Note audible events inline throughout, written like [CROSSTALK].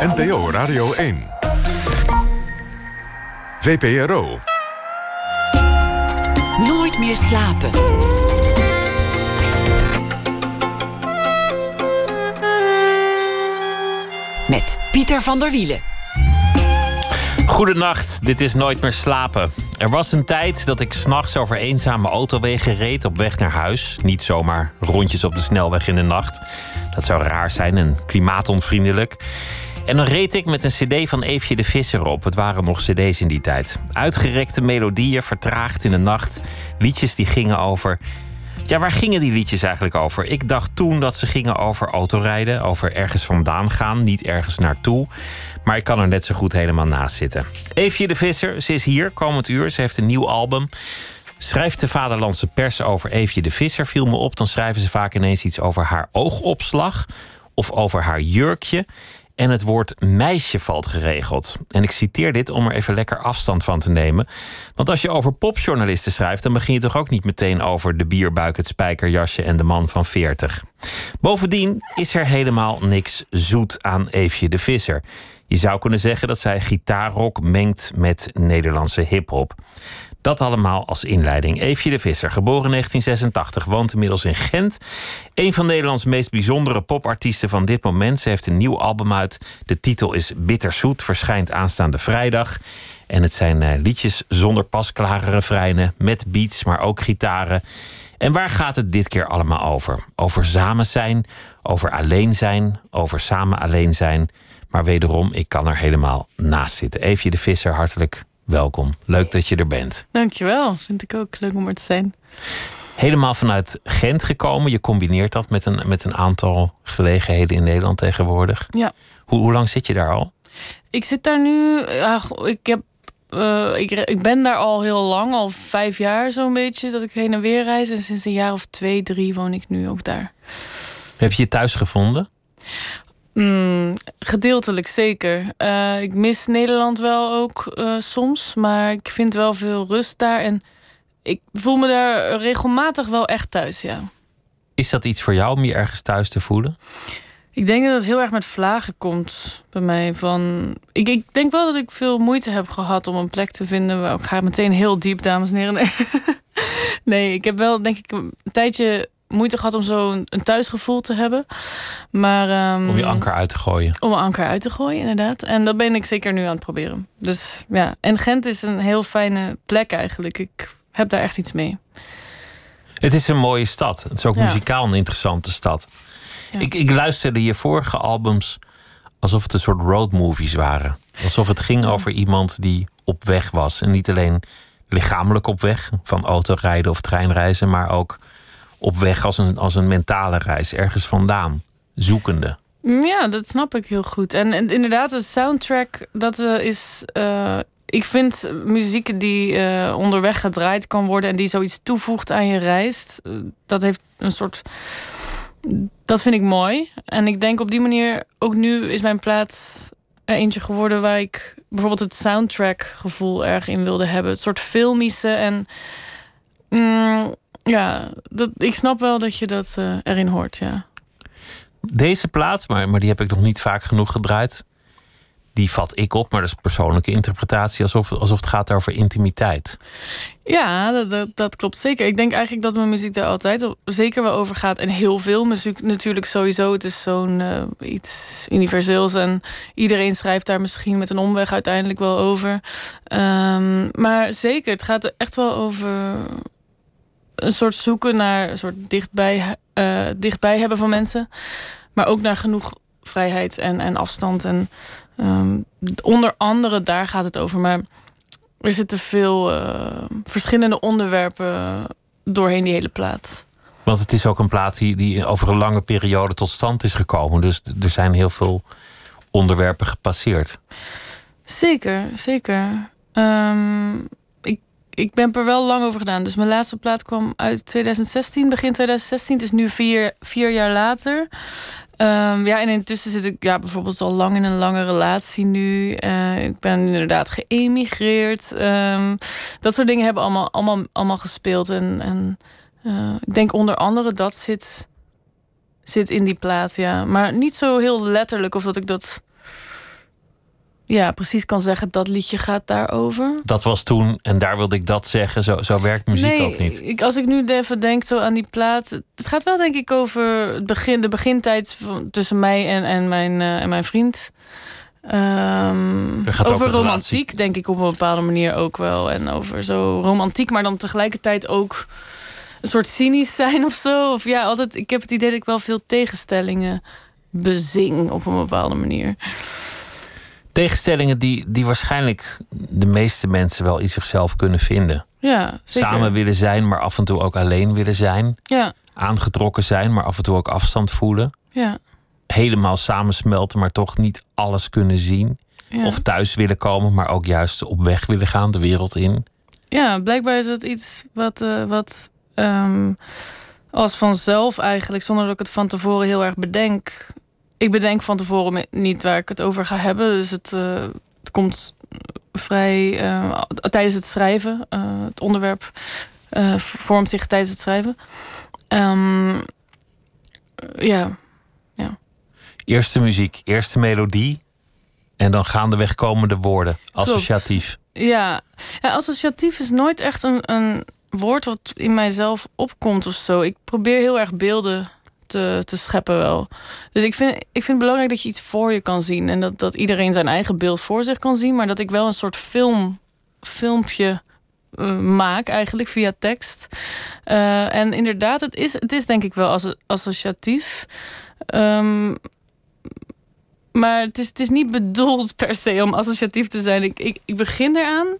NPO Radio 1. VPRO. Nooit meer slapen. Met Pieter van der Wielen. Goedenacht, dit is Nooit meer slapen. Er was een tijd dat ik s'nachts over eenzame autowegen reed op weg naar huis. Niet zomaar rondjes op de snelweg in de nacht. Dat zou raar zijn en klimaatonvriendelijk. En dan reed ik met een cd van Eefje de Visser op. Het waren nog cd's in die tijd. Uitgerekte melodieën, vertraagd in de nacht. Liedjes die gingen over... Ja, waar gingen die liedjes eigenlijk over? Ik dacht toen dat ze gingen over autorijden, over ergens vandaan gaan, niet ergens naartoe. Maar ik kan er net zo goed helemaal naast zitten. Eefje de Visser, ze is hier komend uur. Ze heeft een nieuw album. Schrijft de Vaderlandse pers over Eefje de Visser, viel me op. Dan schrijven ze vaak ineens iets over haar oogopslag of over haar jurkje. En het woord meisje valt geregeld. En ik citeer dit om er even lekker afstand van te nemen. Want als je over popjournalisten schrijft, dan begin je toch ook niet meteen over de bierbuik, het spijkerjasje en de man van 40. Bovendien is er helemaal niks zoet aan Eefje de Visser. Je zou kunnen zeggen dat zij gitaarrock mengt met Nederlandse hip-hop. Dat allemaal als inleiding. Eefje de Visser, geboren in 1986, woont inmiddels in Gent. Een van Nederlands meest bijzondere popartiesten van dit moment. Ze heeft een nieuw album uit. De titel is Bitterzoet, verschijnt aanstaande vrijdag. En het zijn uh, liedjes zonder pasklare refreinen, met beats, maar ook gitaren. En waar gaat het dit keer allemaal over? Over samen zijn, over alleen zijn, over samen alleen zijn. Maar wederom, ik kan er helemaal naast zitten. Eefje de Visser, hartelijk welkom. Leuk dat je er bent. Dankjewel, vind ik ook leuk om er te zijn. Helemaal vanuit Gent gekomen. Je combineert dat met een, met een aantal gelegenheden in Nederland tegenwoordig. Ja. Hoe, hoe lang zit je daar al? Ik zit daar nu. Ja, ik, heb, uh, ik, ik ben daar al heel lang, al vijf jaar zo'n beetje, dat ik heen en weer reis. En sinds een jaar of twee, drie woon ik nu ook daar. Heb je je thuis gevonden? Mm, gedeeltelijk zeker. Uh, ik mis Nederland wel ook uh, soms, maar ik vind wel veel rust daar. En ik voel me daar regelmatig wel echt thuis, ja. Is dat iets voor jou om je ergens thuis te voelen? Ik denk dat het heel erg met vlagen komt bij mij. Van, ik, ik denk wel dat ik veel moeite heb gehad om een plek te vinden. Ik ga meteen heel diep, dames en heren. Nee, [LAUGHS] nee ik heb wel denk ik een tijdje moeite gehad om zo'n een thuisgevoel te hebben. Maar, um, om je anker uit te gooien. Om een anker uit te gooien, inderdaad. En dat ben ik zeker nu aan het proberen. Dus ja, en Gent is een heel fijne plek eigenlijk. Ik heb daar echt iets mee. Het is een mooie stad. Het is ook ja. muzikaal een interessante stad. Ja. Ik, ik luisterde je vorige albums alsof het een soort roadmovies waren. Alsof het ging over iemand die op weg was. En niet alleen lichamelijk op weg, van autorijden of treinreizen, maar ook op weg als een, als een mentale reis, ergens vandaan, zoekende. Ja, dat snap ik heel goed. En, inderdaad, de soundtrack, dat uh, is. Uh, ik vind muziek die uh, onderweg gedraaid kan worden en die zoiets toevoegt aan je reis, dat heeft een soort. Dat vind ik mooi. En ik denk op die manier, ook nu is mijn plaats er eentje geworden waar ik bijvoorbeeld het soundtrack gevoel erg in wilde hebben. Het soort filmische en. Mm, ja, dat, ik snap wel dat je dat uh, erin hoort, ja. Deze plaat, maar, maar die heb ik nog niet vaak genoeg gedraaid. Die vat ik op, maar dat is persoonlijke interpretatie, alsof, alsof het gaat over intimiteit. Ja, dat, dat, dat, klopt zeker. Ik denk eigenlijk dat mijn muziek daar altijd zeker wel over gaat. En heel veel muziek natuurlijk sowieso. Het is zo'n uh, iets universeels. En iedereen schrijft daar misschien met een omweg uiteindelijk wel over. Um, maar zeker, het gaat er echt wel over een soort zoeken naar een soort dichtbij, uh, dichtbij hebben van mensen. Maar ook naar genoeg vrijheid en, en afstand. En um, onder andere daar gaat het over. Maar er zitten veel uh, verschillende onderwerpen doorheen die hele plaat. Want het is ook een plaat die, die over een lange periode tot stand is gekomen. Dus er zijn heel veel onderwerpen gepasseerd. Zeker, zeker. Um, ik ben er wel lang over gedaan. Dus mijn laatste plaat kwam uit 2016, begin 2016. Het is nu vier, vier jaar later. Um, ja, en intussen zit ik ja, bijvoorbeeld al lang in een lange relatie nu. Uh, ik ben inderdaad geëmigreerd. Um, dat soort dingen hebben allemaal, allemaal, allemaal gespeeld. En, en uh, ik denk onder andere dat zit, zit in die plaat, ja. Maar niet zo heel letterlijk of dat ik dat ja, precies kan zeggen dat liedje gaat daarover. Dat was toen en daar wilde ik dat zeggen. Zo, zo werkt muziek nee, ook niet. Ik, als ik nu even denk zo aan die plaat. Het gaat wel denk ik over het begin, de begintijd van, tussen mij en, en, mijn, uh, en mijn vriend. Um, over romantiek, denk ik op een bepaalde manier ook wel. En over zo romantiek, maar dan tegelijkertijd ook een soort cynisch zijn of zo. Of ja, altijd. Ik heb het idee dat ik wel veel tegenstellingen bezing op een bepaalde manier. Tegenstellingen die, die waarschijnlijk de meeste mensen wel in zichzelf kunnen vinden. Ja, zeker. Samen willen zijn, maar af en toe ook alleen willen zijn. Ja. Aangetrokken zijn, maar af en toe ook afstand voelen. Ja. Helemaal samensmelten, maar toch niet alles kunnen zien. Ja. Of thuis willen komen, maar ook juist op weg willen gaan, de wereld in. Ja, blijkbaar is het iets wat, uh, wat um, als vanzelf eigenlijk, zonder dat ik het van tevoren heel erg bedenk. Ik bedenk van tevoren niet waar ik het over ga hebben. Dus het, uh, het komt vrij uh, tijdens het schrijven. Uh, het onderwerp vormt zich tijdens het schrijven. Um, ja. ja. Eerste muziek, eerste melodie. En dan gaandeweg komen de woorden. Associatief. Ja. ja, associatief is nooit echt een, een woord wat in mijzelf opkomt of zo. Ik probeer heel erg beelden te, te scheppen wel. Dus ik vind, ik vind het belangrijk dat je iets voor je kan zien. En dat, dat iedereen zijn eigen beeld voor zich kan zien. Maar dat ik wel een soort film, filmpje uh, maak eigenlijk via tekst. Uh, en inderdaad, het is, het is denk ik wel associatief. Um, maar het is, het is niet bedoeld per se om associatief te zijn. Ik, ik, ik begin eraan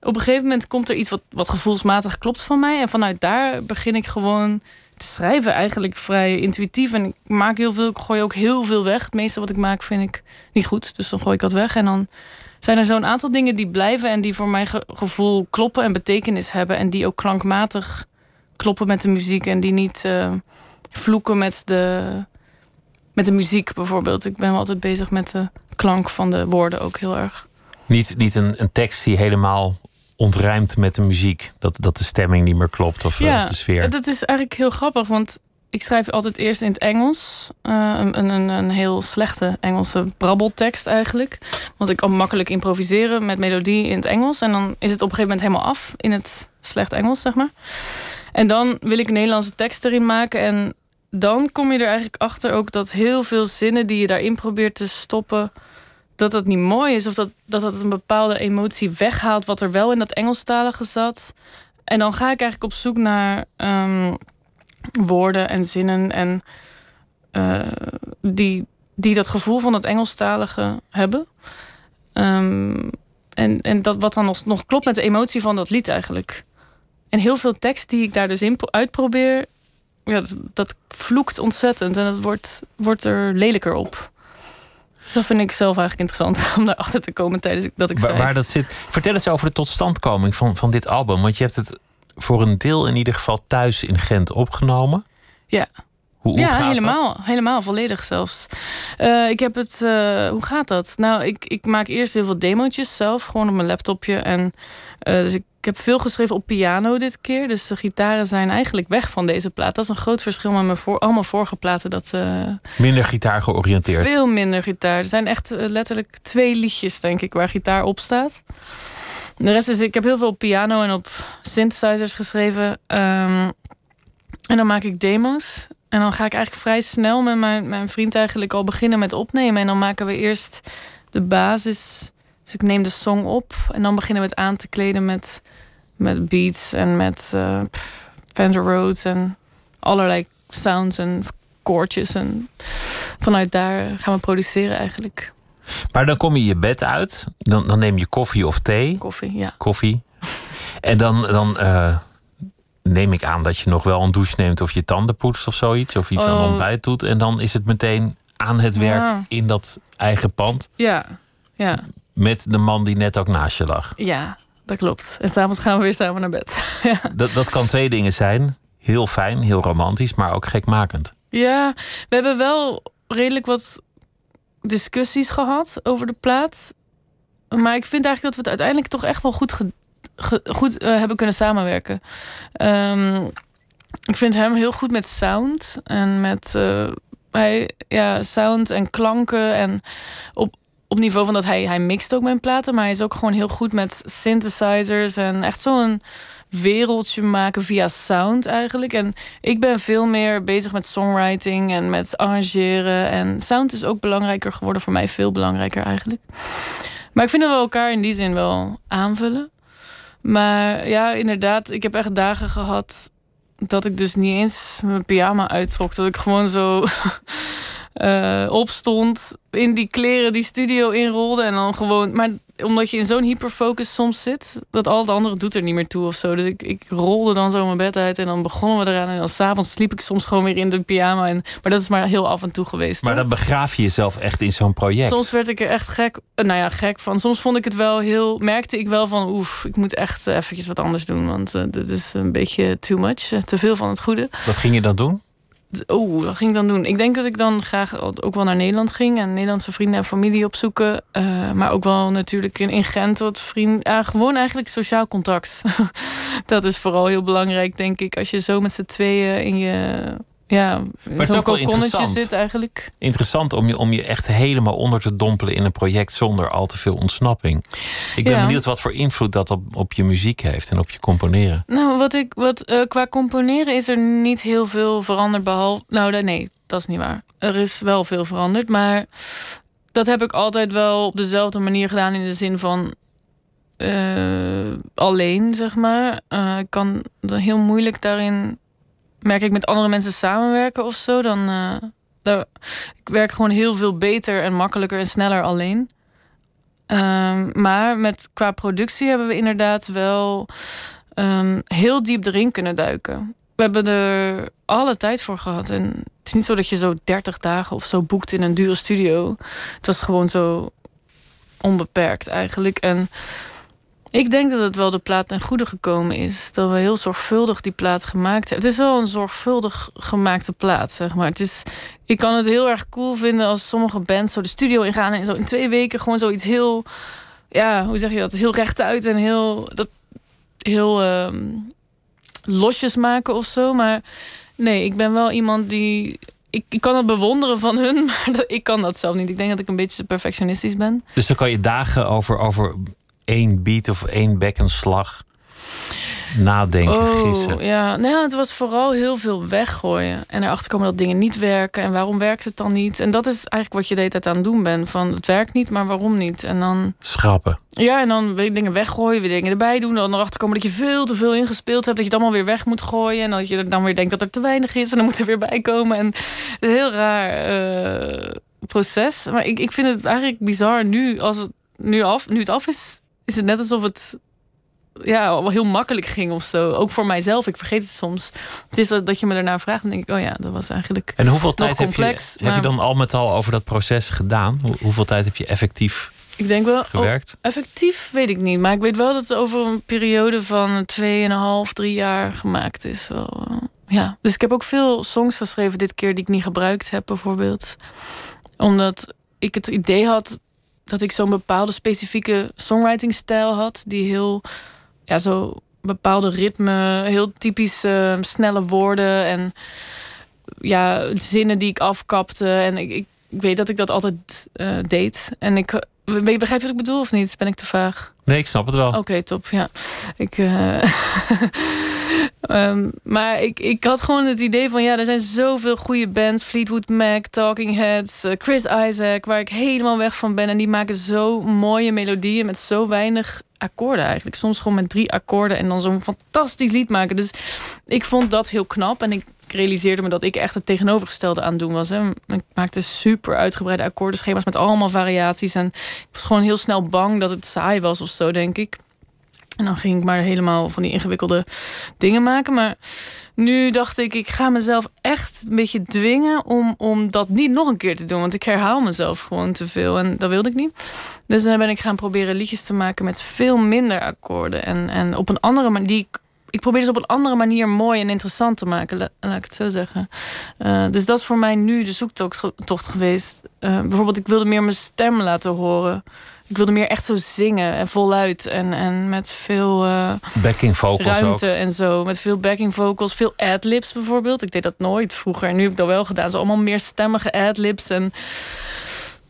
op een gegeven moment komt er iets wat, wat gevoelsmatig klopt van mij. En vanuit daar begin ik gewoon schrijven. Eigenlijk vrij intuïtief. En ik maak heel veel. Ik gooi ook heel veel weg. Het meeste wat ik maak vind ik niet goed. Dus dan gooi ik dat weg. En dan zijn er zo'n aantal dingen die blijven. En die voor mijn gevoel kloppen en betekenis hebben. En die ook klankmatig kloppen met de muziek. En die niet uh, vloeken met de, met de muziek bijvoorbeeld. Ik ben altijd bezig met de klank van de woorden ook heel erg. Niet, niet een, een tekst die helemaal ontrijmt met de muziek. Dat, dat de stemming niet meer klopt of, ja, of de sfeer. Dat is eigenlijk heel grappig, want ik schrijf altijd eerst in het Engels. Uh, een, een, een heel slechte Engelse brabbeltekst eigenlijk. Want ik kan makkelijk improviseren met melodie in het Engels. En dan is het op een gegeven moment helemaal af in het slecht Engels, zeg maar. En dan wil ik een Nederlandse tekst erin maken. En dan kom je er eigenlijk achter ook dat heel veel zinnen die je daarin probeert te stoppen dat dat niet mooi is. Of dat, dat dat een bepaalde emotie weghaalt wat er wel in dat Engelstalige zat. En dan ga ik eigenlijk op zoek naar um, woorden en zinnen en uh, die, die dat gevoel van het Engelstalige hebben. Um, en, en dat wat dan nog, nog klopt met de emotie van dat lied eigenlijk. En heel veel tekst die ik daar dus in uitprobeer, ja, dat, dat vloekt ontzettend en dat wordt, wordt er lelijker op. Dat vind ik zelf eigenlijk interessant [LAUGHS] om daarachter te komen tijdens dat ik schrijf. Waar, dat zit. Vertel eens over de totstandkoming van, van dit album. Want je hebt het voor een deel in ieder geval thuis in Gent opgenomen. Ja. Hoe, hoe ja, gaat helemaal. Dat? Helemaal, volledig zelfs. Uh, ik heb het... Uh, hoe gaat dat? Nou, ik, ik maak eerst heel veel demootjes zelf. Gewoon op mijn laptopje. En, uh, dus ik heb veel geschreven op piano dit keer. Dus de gitaren zijn eigenlijk weg van deze plaat. Dat is een groot verschil met mijn voor, allemaal vorige platen. Dat, minder gitaar georiënteerd. Veel minder gitaar. Er zijn echt letterlijk twee liedjes, denk ik, waar gitaar op staat. De rest is... Ik heb heel veel op piano en op synthesizers geschreven. Um, en dan maak ik demo's. En dan ga ik eigenlijk vrij snel met mijn, mijn vriend eigenlijk al beginnen met opnemen. En dan maken we eerst de basis. Dus ik neem de song op. En dan beginnen we het aan te kleden met, met beats en met uh, Fender Rhodes en allerlei sounds en koortjes. En vanuit daar gaan we produceren eigenlijk. Maar dan kom je je bed uit. Dan, dan neem je koffie of thee. Koffie, ja. Koffie. En dan, dan uh, neem ik aan dat je nog wel een douche neemt of je tanden poetst of zoiets. Of iets Oh. aan ontbijt doet. En dan is het meteen aan het werk Ja. in dat eigen pand. Ja, ja, Met de man die net ook naast je lag. ja, dat klopt. En s'avonds gaan we weer samen naar bed. [LAUGHS] ja. Dat, dat kan twee dingen zijn. Heel fijn, heel romantisch, maar ook gekmakend. Ja, we hebben wel redelijk wat discussies gehad over de plaat. Maar ik vind eigenlijk dat we het uiteindelijk toch echt wel goed, ge- ge- goed eh, hebben kunnen samenwerken. Ehm, ik vind hem heel goed met sound en met eh, hij, ja, sound en klanken. En op, op niveau van dat hij, hij mixt ook mijn platen, maar hij is ook gewoon heel goed met synthesizers en echt zo'n wereldje maken via sound eigenlijk. En ik ben veel meer bezig met songwriting en met arrangeren. En sound is ook belangrijker geworden voor mij, veel belangrijker eigenlijk. Maar ik vind dat we elkaar in die zin wel aanvullen. Maar ja, inderdaad, ik heb echt dagen gehad dat ik dus niet eens mijn pyjama uittrok. Dat ik gewoon zo [LAUGHS] uh, opstond, in die kleren die studio inrolde en dan gewoon. Maar omdat je in zo'n hyperfocus soms zit, dat al het andere doet er niet meer toe of zo. Dus ik, ik rolde dan zo mijn bed uit en dan begonnen we eraan. En dan s'avonds sliep ik soms gewoon weer in de pyjama. En, maar dat is maar heel af en toe geweest. Maar dan begraaf je jezelf echt in zo'n project. Soms werd ik er echt gek, eh, nou ja, gek van. Soms vond ik het wel heel, merkte ik wel van, oef, ik moet echt eventjes wat anders doen. Want uh, dit is een beetje too much, te veel van het goede. Wat ging je dan doen? Oh, wat ging ik dan doen? Ik denk dat ik dan graag ook wel naar Nederland ging en Nederlandse vrienden en familie opzoeken. Uh, maar ook wel natuurlijk in, Gent wat vrienden. Gewoon eigenlijk sociaal contact. [LAUGHS] dat is vooral heel belangrijk, denk ik. Als je zo met z'n tweeën in je ja, maar het is ook wel interessant. zit eigenlijk. Interessant om je, om je echt helemaal onder te dompelen in een project zonder al te veel ontsnapping. Ik ben benieuwd wat voor invloed dat op, op je muziek heeft en op je componeren. Nou, wat ik, wat, uh, qua componeren is er niet heel veel veranderd. Behalve. Nou, nee, dat is niet waar. Er is wel veel veranderd. Maar dat heb ik altijd wel op dezelfde manier gedaan. In de zin van. Uh, alleen, zeg maar. Uh, ik kan heel moeilijk daarin merk ik met andere mensen samenwerken of zo, dan. Uh, daar, ik werk gewoon heel veel beter en makkelijker en sneller alleen. Um, maar met, qua productie hebben we inderdaad wel um, heel diep erin kunnen duiken. We hebben er alle tijd voor gehad. En het is niet zo dat je zo 30 dagen of zo boekt in een dure studio. Het was gewoon zo onbeperkt eigenlijk. En ik denk dat het wel de plaat ten goede gekomen is. Dat we heel zorgvuldig die plaat gemaakt hebben. Het is wel een zorgvuldig gemaakte plaat, zeg maar. Het is, ik kan het heel erg cool vinden als sommige bands zo de studio ingaan... en zo in twee weken gewoon zoiets heel... Ja, hoe zeg je dat? Heel rechtuit en heel... Dat, heel uh, losjes maken of zo. Maar nee, ik ben wel iemand die... Ik, ik kan het bewonderen van hun, [LAUGHS] maar ik kan dat zelf niet. Ik denk dat ik een beetje perfectionistisch ben. Dus dan kan je dagen over, over één beat of één bekkenslag nadenken, oh, gissen. Ja, nou, het was vooral heel veel weggooien. En erachter komen dat dingen niet werken. En waarom werkt het dan niet? En dat is eigenlijk wat je de hele tijd aan het doen bent. Van het werkt niet, maar waarom niet? En dan. Schrappen. Ja, en dan weer dingen weggooien, weer dingen erbij doen. Dan erachter komen dat je veel te veel ingespeeld hebt. Dat je het allemaal weer weg moet gooien. En dat je dan weer denkt dat er te weinig is. En dan moet er weer bij komen. En een heel raar uh, proces. Maar ik, ik vind het eigenlijk bizar nu, als het nu af, nu het af is is het net alsof het ja, wel heel makkelijk ging of zo. Ook voor mijzelf, ik vergeet het soms. Het is dat je me daarna vraagt en denk ik, oh ja, dat was eigenlijk. En hoeveel tijd complex, heb, je, heb je dan al met al over dat proces gedaan? hoeveel tijd heb je effectief ik denk wel, gewerkt? Oh, effectief weet ik niet. Maar ik weet wel dat het over een periode van 2,5, 3 jaar gemaakt is. Wel, eh, ja. Dus ik heb ook veel songs geschreven dit keer die ik niet gebruikt heb, bijvoorbeeld. Omdat ik het idee had dat ik zo'n bepaalde specifieke songwriting-stijl had, die heel, ja, zo bepaalde ritme, heel typisch snelle woorden en ja, zinnen die ik afkapte. En ik, ik, weet dat ik dat altijd uh, deed. En ik Begrijp je wat ik bedoel of niet? Ben ik te vaag? Nee, ik snap het wel. Oké, top. Ja. Ik, uh... um, [LAUGHS] maar ik, ik had gewoon het idee van... ja, er zijn zoveel goede bands. Fleetwood Mac, Talking Heads, uh, Chris Isaac... waar ik helemaal weg van ben. En die maken zo mooie melodieën... met zo weinig akkoorden eigenlijk. Soms gewoon met drie akkoorden... en dan zo'n fantastisch lied maken. Dus ik vond dat heel knap. En ik ik realiseerde me dat ik echt het tegenovergestelde aan het doen was. Hè. Ik maakte super uitgebreide akkoordenschema's met allemaal variaties. En ik was gewoon heel snel bang dat het saai was of zo, denk ik. En dan ging ik maar helemaal van die ingewikkelde dingen maken. Maar nu dacht ik, ik ga mezelf echt een beetje dwingen om, om dat niet nog een keer te doen. Want ik herhaal mezelf gewoon te veel en dat wilde ik niet. Dus dan ben ik gaan proberen liedjes te maken met veel minder akkoorden. En, en op een andere manier, die ik probeer dus op een andere manier mooi en interessant te maken, laat ik het zo zeggen. Uh, dus dat is voor mij nu de zoektocht geweest. Uh, bijvoorbeeld, ik wilde meer mijn stem laten horen. Ik wilde meer echt zo zingen en voluit en, en met veel uh, backing vocals ruimte en zo. Met veel backing vocals, veel adlibs bijvoorbeeld. Ik deed dat nooit vroeger. En nu heb ik dat wel gedaan. Zo allemaal meer stemmige adlibs en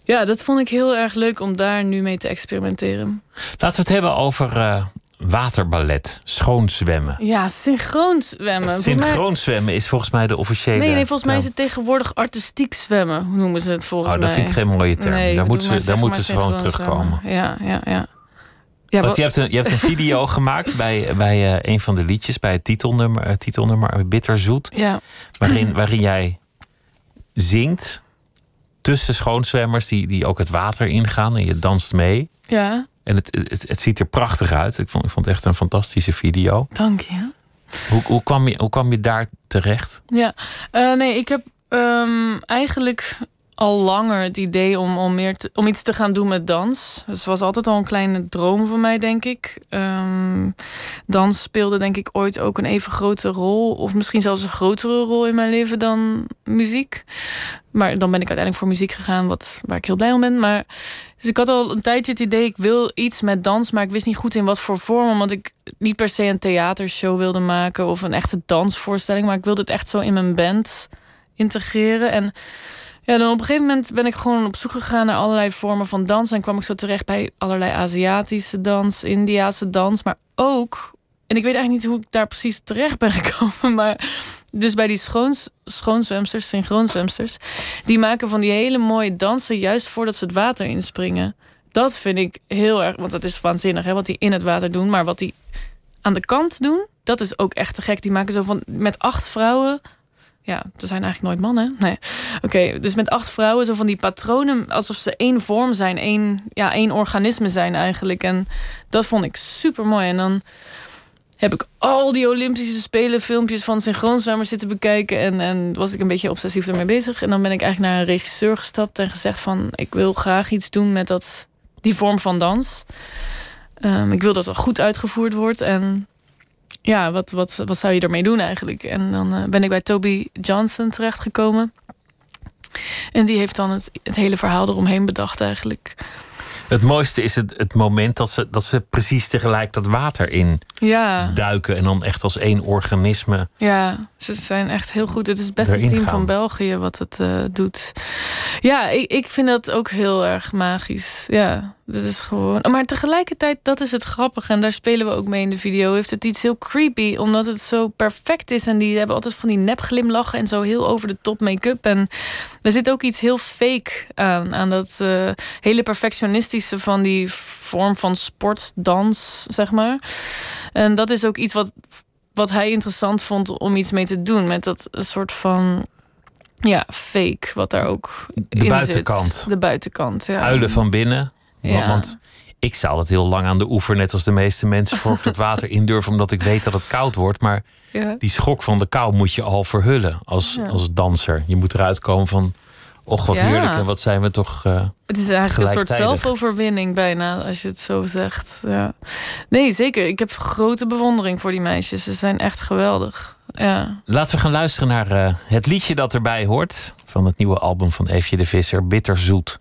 Ja, dat vond ik heel erg leuk om daar nu mee te experimenteren. Laten we het hebben over uh, waterballet, schoonzwemmen. Ja, synchroon zwemmen. Synchroon zwemmen is volgens mij de officiële. Nee, nee volgens mij is het tegenwoordig artistiek zwemmen. Hoe noemen ze het volgens mij? Oh, dat vind ik geen mooie term. Nee, daar, moet ze, daar moeten ze van terugkomen. Ja, ja, ja. Ja, Want je hebt een, je hebt een [LAUGHS] video gemaakt bij, bij uh, een van de liedjes, bij het titelnummer, uh, titelnummer Bitterzoet. Ja. Waarin, waarin jij zingt tussen schoonzwemmers die, die ook het water ingaan en je danst mee. Ja. En het, het, het ziet er prachtig uit. Ik vond, ik vond het echt een fantastische video. Dank je. Hoe, hoe, kwam, je, hoe kwam je daar terecht? Ja, uh, nee, ik heb um, eigenlijk al langer het idee om, om, meer om iets te gaan doen met dans. Dus het was altijd al een kleine droom voor mij, denk ik. Um, dans speelde denk ik ooit ook een even grote rol. Of misschien zelfs een grotere rol in mijn leven dan muziek. Maar dan ben ik uiteindelijk voor muziek gegaan, wat, waar ik heel blij om ben. Maar, dus ik had al een tijdje het idee, ik wil iets met dans, maar ik wist niet goed in wat voor vorm. Omdat ik niet per se een theatershow wilde maken of een echte dansvoorstelling. Maar ik wilde het echt zo in mijn band integreren. En ja, dan op een gegeven moment ben ik gewoon op zoek gegaan naar allerlei vormen van dans. En kwam ik zo terecht bij allerlei Aziatische dans, Indiaanse dans. Maar ook, en ik weet eigenlijk niet hoe ik daar precies terecht ben [LAUGHS] gekomen. Maar dus bij die schoons, schoonzwemsters, synchroonzwemsters. Die maken van die hele mooie dansen juist voordat ze het water inspringen. Dat vind ik heel erg, want dat is waanzinnig hè, wat die in het water doen. Maar wat die aan de kant doen, dat is ook echt te gek. Die maken zo van met acht vrouwen ja, er zijn eigenlijk nooit mannen. Nee. Oké, dus met acht vrouwen, zo van die patronen, alsof ze één vorm zijn, één, ja, één organisme zijn eigenlijk. En dat vond ik super mooi. En dan heb ik al die Olympische Spelen filmpjes van synchroonzwemmers zitten bekijken. En, en was ik een beetje obsessief ermee bezig. En dan ben ik eigenlijk naar een regisseur gestapt en gezegd van... ik wil graag iets doen met dat, die vorm van dans. Um, ik wil dat het goed uitgevoerd wordt. En ja, wat, wat, wat zou je ermee doen eigenlijk? En dan uh, ben ik bij Toby Johnson terechtgekomen. En die heeft dan het, het hele verhaal eromheen bedacht eigenlijk. Het mooiste is het, het moment dat ze, dat ze precies tegelijk dat water in ja. duiken. En dan echt als één organisme. Ja, ze zijn echt heel goed. Het is het beste team van België wat het uh, doet. Ja, ik, ik vind dat ook heel erg magisch. Ja. Dat is gewoon. Maar tegelijkertijd, dat is het grappige. En daar spelen we ook mee in de video. Heeft het iets heel creepy, omdat het zo perfect is. En die hebben altijd van die nepglimlachen en zo heel over de top make-up. En er zit ook iets heel fake aan. Aan dat uh, hele perfectionistische van die vorm van sportdans, zeg maar. En dat is ook iets wat, wat hij interessant vond om iets mee te doen. Met dat soort van ja, fake, wat daar ook de in buitenkant. Zit. De buitenkant, ja. Huilen van binnen. Ja. Want ik zal het heel lang aan de oever, net als de meeste mensen, voor het water indurven, omdat ik weet dat het koud wordt. Maar ja. die schok van de kou moet je al verhullen als, ja. als danser. Je moet eruit komen van. Och, wat heerlijk en wat zijn we toch. Uh, het is eigenlijk een soort zelfoverwinning bijna, als je het zo zegt. Ja. Nee, zeker. Ik heb grote bewondering voor die meisjes. Ze zijn echt geweldig. Ja. Laten we gaan luisteren naar uh, het liedje dat erbij hoort. Van het nieuwe album van Eefje de Visser, Bitterzoet.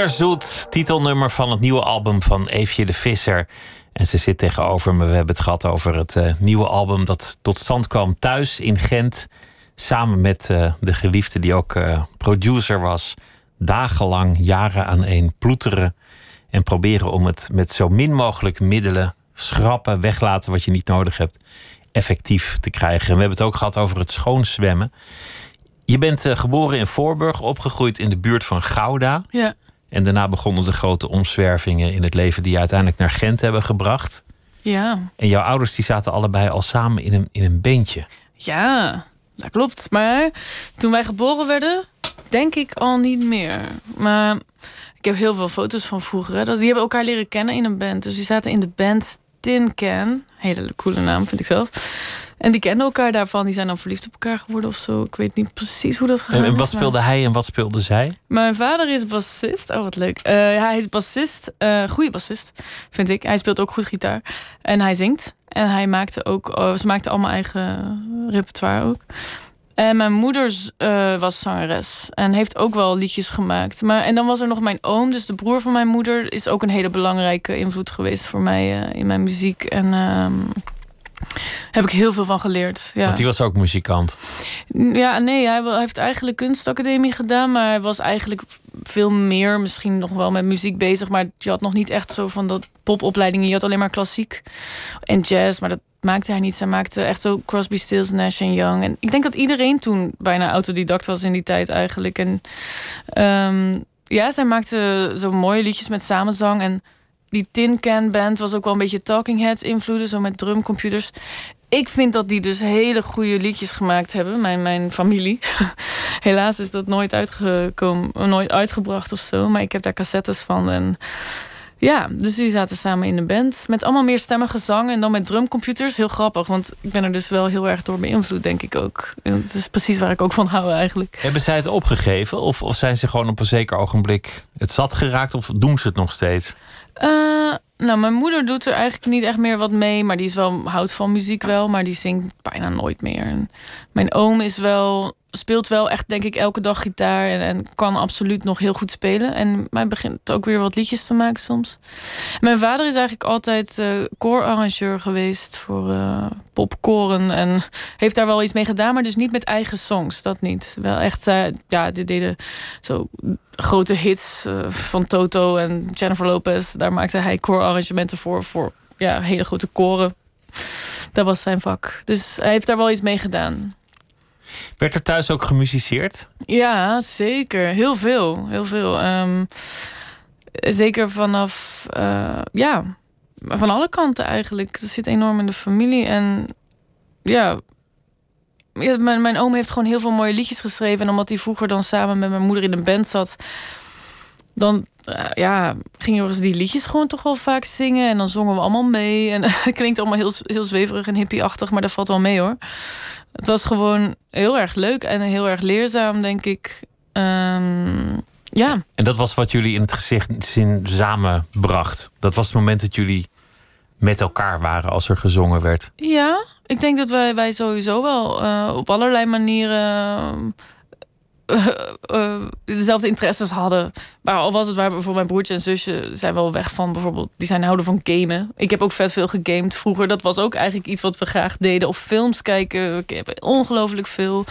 Bitterzoet, titelnummer van het nieuwe album van Eefje de Visser. En ze zit tegenover me. We hebben het gehad over het uh, nieuwe album dat tot stand kwam thuis in Gent. Samen met uh, de geliefde die ook uh, producer was. Dagenlang, jaren aan één ploeteren. En proberen om het met zo min mogelijk middelen, schrappen, weglaten wat je niet nodig hebt, effectief te krijgen. En we hebben het ook gehad over het schoonzwemmen. Je bent geboren in Voorburg, opgegroeid in de buurt van Gouda. Ja. En daarna begonnen de grote omzwervingen in het leven die je uiteindelijk naar Gent hebben gebracht. Ja. En jouw ouders die zaten allebei al samen in een, in een bandje. Ja, dat klopt. Maar toen wij geboren werden, denk ik al niet meer. Maar ik heb heel veel foto's van vroeger. Hè. Die hebben elkaar leren kennen in een band. Dus die zaten in de band Tin Can. Hele coole naam, vind ik zelf. En die kenden elkaar daarvan. Die zijn dan verliefd op elkaar geworden of zo. Ik weet niet precies hoe dat gegaan En wat is, maar- speelde hij en wat speelde zij? Mijn vader is bassist. Oh, wat leuk. Eh, hij is bassist. eh goede bassist, vind ik. Hij speelt ook goed gitaar. En hij zingt. En hij maakte ook... oh, ze maakten allemaal eigen repertoire ook. En mijn moeder eh, was zangeres. En heeft ook wel liedjes gemaakt. Maar, en dan was er nog mijn oom. Dus de broer van mijn moeder is ook een hele belangrijke invloed geweest voor mij in mijn muziek. En ehm, heb ik heel veel van geleerd. Ja. Want die was ook muzikant. Ja, nee, hij heeft eigenlijk kunstacademie gedaan, maar hij was eigenlijk veel meer misschien nog wel met muziek bezig, maar je had nog niet echt zo van dat popopleidingen. Je had alleen maar klassiek en jazz, maar dat maakte hij niet. Hij maakte echt zo Crosby, Stills, Nash Young. En ik denk dat iedereen toen bijna autodidact was in die tijd eigenlijk. En ehm, ja, zij maakte zo mooie liedjes met samenzang en die Tin Can Band was ook wel een beetje Talking Heads invloeden, zo met drumcomputers. Ik vind dat die dus hele goede liedjes gemaakt hebben, mijn, mijn familie. [LAUGHS] Helaas is dat nooit uitgekomen, nooit uitgebracht of zo, maar ik heb daar cassettes van. En ja, dus die zaten samen in de band met allemaal meer stemmige zang en dan met drumcomputers. Heel grappig, want ik ben er dus wel heel erg door beïnvloed, denk ik ook. En het is precies waar ik ook van hou eigenlijk. Hebben zij het opgegeven? Of, of zijn ze gewoon op een zeker ogenblik het zat geraakt? Of doen ze het nog steeds? Eh, nou, mijn moeder doet er eigenlijk niet echt meer wat mee. Maar die is wel, houdt van muziek wel, maar die zingt bijna nooit meer. En mijn oom is wel, speelt wel echt, denk ik, elke dag gitaar. En, kan absoluut nog heel goed spelen. En hij begint ook weer wat liedjes te maken soms. Mijn vader is eigenlijk altijd eh koorarrangeur geweest voor eh, popkoren. En heeft daar wel iets mee gedaan, maar dus niet met eigen songs. Dat niet. Wel echt, ja, dit deden zo grote hits eh, van Toto en Jennifer Lopez. Daar maakte hij koorarrangementen voor, voor ja, hele grote koren. Dat was zijn vak. Dus hij heeft daar wel iets mee gedaan. Werd er thuis ook gemusiceerd? Ja, zeker. Heel veel. Heel veel. Ehm, zeker vanaf, eh, ja, van alle kanten eigenlijk. Het zit enorm in de familie. En ja mijn, mijn oom heeft gewoon heel veel mooie liedjes geschreven. En omdat hij vroeger dan samen met mijn moeder in een band zat, dan eh, ja, gingen we die liedjes gewoon toch wel vaak zingen. En dan zongen we allemaal mee. En [LAUGHS] het klinkt allemaal heel, heel zweverig en hippieachtig, maar dat valt wel mee hoor. Het was gewoon heel erg leuk en heel erg leerzaam, denk ik. Ehm, ja, En dat was wat jullie in het gezin samenbracht. Dat was het moment dat jullie met elkaar waren als er gezongen werd. ja, ik denk dat wij, wij sowieso wel eh, op allerlei manieren eh, eh, dezelfde interesses hadden. Maar al was het waar bijvoorbeeld mijn broertje en zusje zijn wel weg van bijvoorbeeld, die zijn houden van gamen. Ik heb ook vet veel gegamed vroeger. Dat was ook eigenlijk iets wat we graag deden. Of films kijken. Ik heb ongelooflijk veel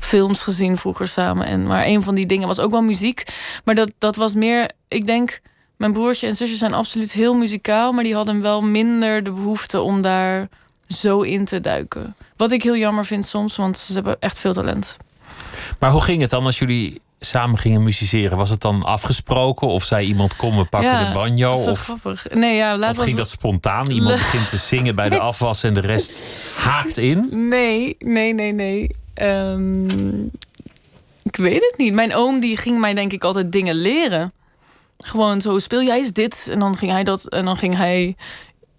films gezien vroeger samen. En, maar een van die dingen was ook wel muziek. Maar dat, dat was meer, ik denk, mijn broertje en zusje zijn absoluut heel muzikaal. Maar die hadden wel minder de behoefte om daar zo in te duiken. Wat ik heel jammer vind soms, want ze hebben echt veel talent. Maar hoe ging het dan als jullie samen gingen musiceren? Was het dan afgesproken? Of zei iemand, kom, we pakken Ja, de banjo? Of, grappig. Nee, ja, of laat ging dat spontaan? Iemand begint te zingen bij de [LAUGHS] afwas en de rest haakt in? Nee, nee, nee, nee. Ehm, ik weet het niet. Mijn oom die ging mij denk ik altijd dingen leren. Gewoon zo, speel jij eens dit? En dan ging hij dat. En dan ging hij...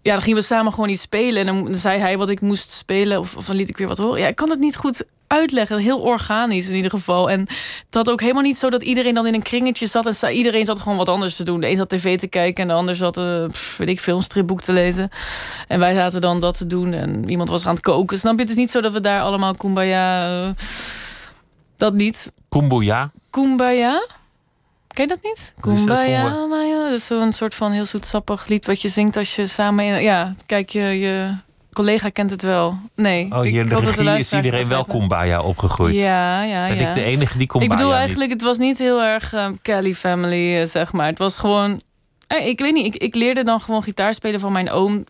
Ja, dan gingen we samen gewoon iets spelen. En dan zei hij wat ik moest spelen. Of, of dan liet ik weer wat horen. Ja, ik kan het niet goed uitleggen. Heel organisch in ieder geval. En had ook helemaal niet zo dat iedereen dan in een kringetje zat. En iedereen zat gewoon wat anders te doen. De een zat tv te kijken en de ander zat, pff, weet ik, veel, een stripboek te lezen. En wij zaten dan dat te doen. En iemand was aan het koken. Snap je? Het is niet zo dat we daar allemaal kumbaya... eh, dat niet. Kumbuya? Kumbaya? Ken je dat niet? Kumbaya? Maya. Dat is zo'n soort van heel zoetsappig lied wat je zingt als je samen... In, ja, kijk, je, je collega kent het wel. Nee, Oh, hier in de regie is iedereen wel. Kumbaya opgegroeid. Ja, ja, Ben ja. ik de enige die Kumbaya Ik bedoel eigenlijk, het was niet heel erg eh, Kelly Family, eh, zeg maar. Het was gewoon... eh, Ik weet niet, ik, ik leerde dan gewoon gitaar spelen van mijn oom.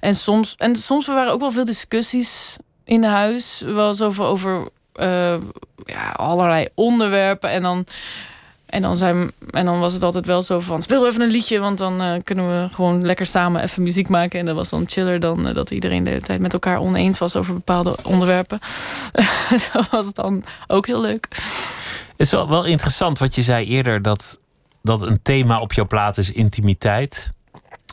En soms, en soms waren ook wel veel discussies in huis. Wel zoveel over eh, ja, allerlei onderwerpen. En dan, en, dan zijn, en dan was het altijd wel zo van... speel even een liedje, want dan eh, kunnen we gewoon lekker samen even muziek maken. En dat was dan chiller dan eh, dat iedereen de hele tijd met elkaar oneens was... over bepaalde onderwerpen. [LAUGHS] dat was het dan ook heel leuk. Het is wel, wel interessant wat je zei eerder, dat, dat een thema op jouw plaat is intimiteit.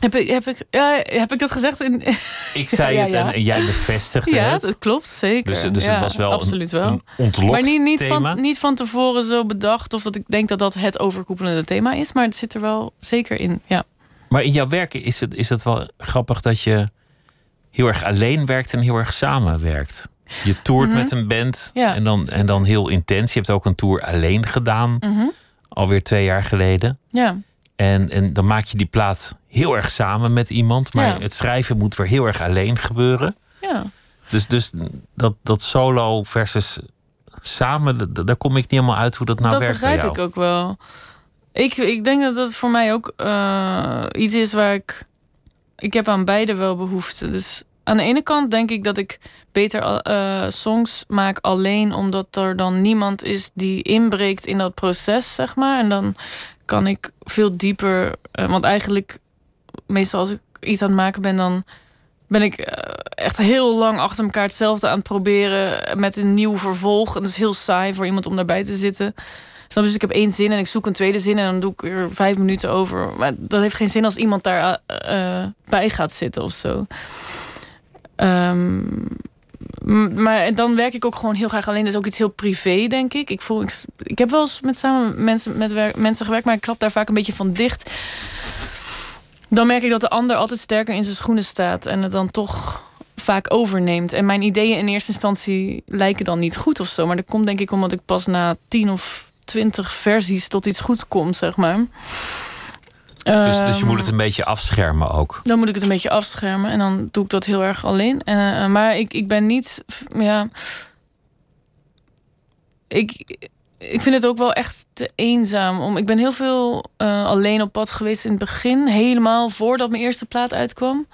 Heb ik, heb ik, ja, heb ik dat gezegd? In, [LAUGHS] Ik zei Ja, het ja. En, en jij bevestigde ja, het. dat klopt, zeker. Dus, dus Ja, het was wel absoluut een, wel. een ontlokt maar niet, niet, thema. van, niet van tevoren zo bedacht of dat ik denk dat dat het overkoepelende thema is, maar het zit er wel zeker in. Ja. Maar in jouw werken is het, is het wel grappig dat je heel erg alleen werkt en heel erg samenwerkt. Je toert Mhm. met een band Ja. en, dan, en dan heel intens. Je hebt ook een tour alleen gedaan, Mhm. alweer twee jaar geleden. Ja. En, en dan maak je die plaat heel erg samen met iemand. Maar Ja. het schrijven moet weer heel erg alleen gebeuren. ja. Dus, dus dat, dat solo versus samen, daar kom ik niet helemaal uit hoe dat nou dat werkt bij begrijp ik ook wel. Ik, ik denk dat dat voor mij ook eh, iets is waar ik. Ik heb aan beide wel behoefte. Dus aan de ene kant denk ik dat ik beter eh, songs maak alleen omdat er dan niemand is die inbreekt in dat proces, zeg maar. En dan kan ik veel dieper. eh, want eigenlijk, meestal als ik iets aan het maken ben, dan ben ik eh, echt heel lang achter elkaar hetzelfde aan het proberen met een nieuw vervolg. En dat is heel saai voor iemand om daarbij te zitten. Snap? Dus ik heb één zin en ik zoek een tweede zin en dan doe ik er vijf minuten over. Maar dat heeft geen zin als iemand daar eh, eh, bij gaat zitten of zo. Ehm, maar dan werk ik ook gewoon heel graag alleen. Dat is ook iets heel privé, denk ik. Ik, voel, ik, ik heb wel eens met samen mensen, met werk, mensen gewerkt, maar ik klap daar vaak een beetje van dicht. Dan merk ik dat de ander altijd sterker in zijn schoenen staat en het dan toch vaak overneemt. En mijn ideeën in eerste instantie lijken dan niet goed of zo. Maar dat komt denk ik omdat ik pas na tien of twintig versies tot iets goed kom, zeg maar. Dus, dus je Ehm, moet het een beetje afschermen ook. dan moet ik het een beetje afschermen en dan doe ik dat heel erg alleen. En, eh, maar ik, ik ben niet, ja. Ik, ik vind het ook wel echt te eenzaam. Om, ik ben heel veel eh, alleen op pad geweest in het begin, helemaal voordat mijn eerste plaat uitkwam.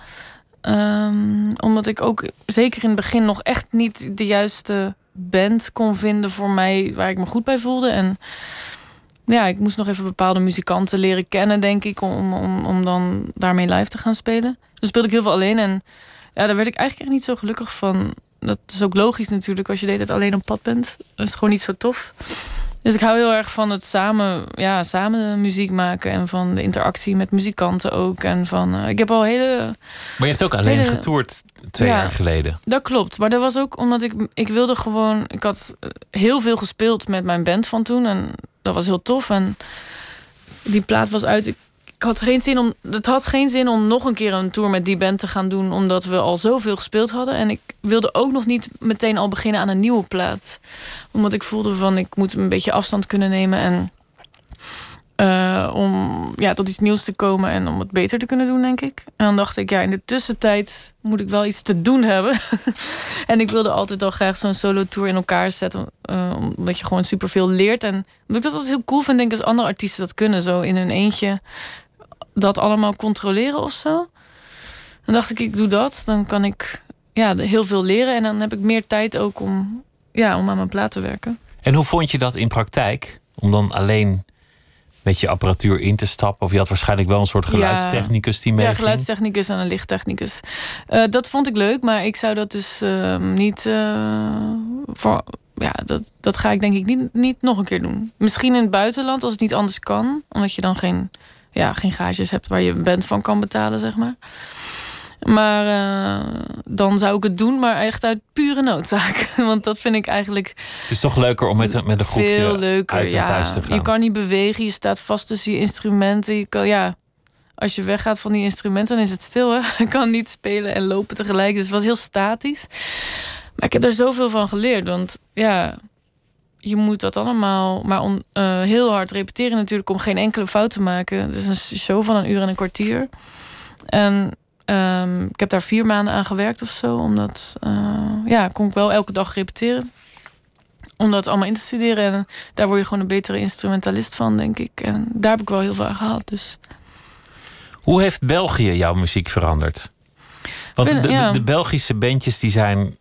Ehm, omdat ik ook zeker in het begin nog echt niet de juiste band kon vinden voor mij waar ik me goed bij voelde. En ja, ik moest nog even bepaalde muzikanten leren kennen, denk ik, om, om, om dan daarmee live te gaan spelen. Dus speelde ik heel veel alleen en ja, daar werd ik eigenlijk echt niet zo gelukkig van. Dat is ook logisch natuurlijk als je de hele tijd alleen op pad bent. Dat is gewoon niet zo tof. Dus ik hou heel erg van het samen, ja, samen muziek maken en van de interactie met muzikanten ook. En van, eh, ik heb al hele Maar je hebt ook alleen Hele- getoerd twee Ja. jaar geleden. dat klopt, maar dat was ook omdat ik, ik wilde gewoon... Ik had heel veel gespeeld met mijn band van toen en dat was heel tof. En die plaat was uit. Ik, ik had geen zin om, het had geen zin om nog een keer een tour met die band te gaan doen... omdat we al zoveel gespeeld hadden. En ik wilde ook nog niet meteen al beginnen aan een nieuwe plaat. Omdat ik voelde van, ik moet een beetje afstand kunnen nemen... en eh, om ja, tot iets nieuws te komen en om het beter te kunnen doen, denk ik. En dan dacht ik, ja, in de tussentijd moet ik wel iets te doen hebben. [LAUGHS] en ik wilde altijd al graag zo'n solo-tour in elkaar zetten. eh, omdat je gewoon superveel leert. En omdat ik dat altijd heel cool vind, denk ik, als andere artiesten dat kunnen. Zo in hun eentje dat allemaal controleren of zo. Dan dacht ik, ik doe dat. Dan kan ik ja, heel veel leren. En dan heb ik meer tijd ook om, ja, om aan mijn plaat te werken. En hoe vond je dat in praktijk? Om dan alleen met je apparatuur in te stappen? Of je had waarschijnlijk wel een soort Ja. geluidstechnicus die Ja, meeging? geluidstechnicus en een lichttechnicus. Eh, dat vond ik leuk, maar ik zou dat dus ehm, niet eh, voor. Ja, dat, dat ga ik denk ik niet, niet nog een keer doen. Misschien in het buitenland als het niet anders kan, omdat je dan geen, ja, geen gages hebt waar je een band van kan betalen, zeg maar. Maar eh, dan zou ik het doen, maar echt uit pure noodzaak. [LAUGHS] Want dat vind ik eigenlijk Het is toch leuker om met, een- met een groepje veel leuker. uit en ja, thuis te gaan. Je kan niet bewegen, je staat vast tussen je instrumenten. Je kan, ja, als je weggaat van die instrumenten, dan is het stil. Hè? [LAUGHS] Je kan niet spelen en lopen tegelijk. Dus het was heel statisch. Maar ik heb er zoveel van geleerd. Want ja, je moet dat allemaal maar on, uh, heel hard repeteren natuurlijk om geen enkele fout te maken. Het is een show van een uur en een kwartier. En um, ik heb daar vier maanden aan gewerkt of zo. Omdat, uh, ja, kon ik wel elke dag repeteren. Om dat allemaal in te studeren. En daar word je gewoon een betere instrumentalist van, denk ik. En daar heb ik wel heel veel aan gehad. Dus. Hoe heeft België jouw muziek veranderd? Want Ben- de, de, ja. de Belgische bandjes die zijn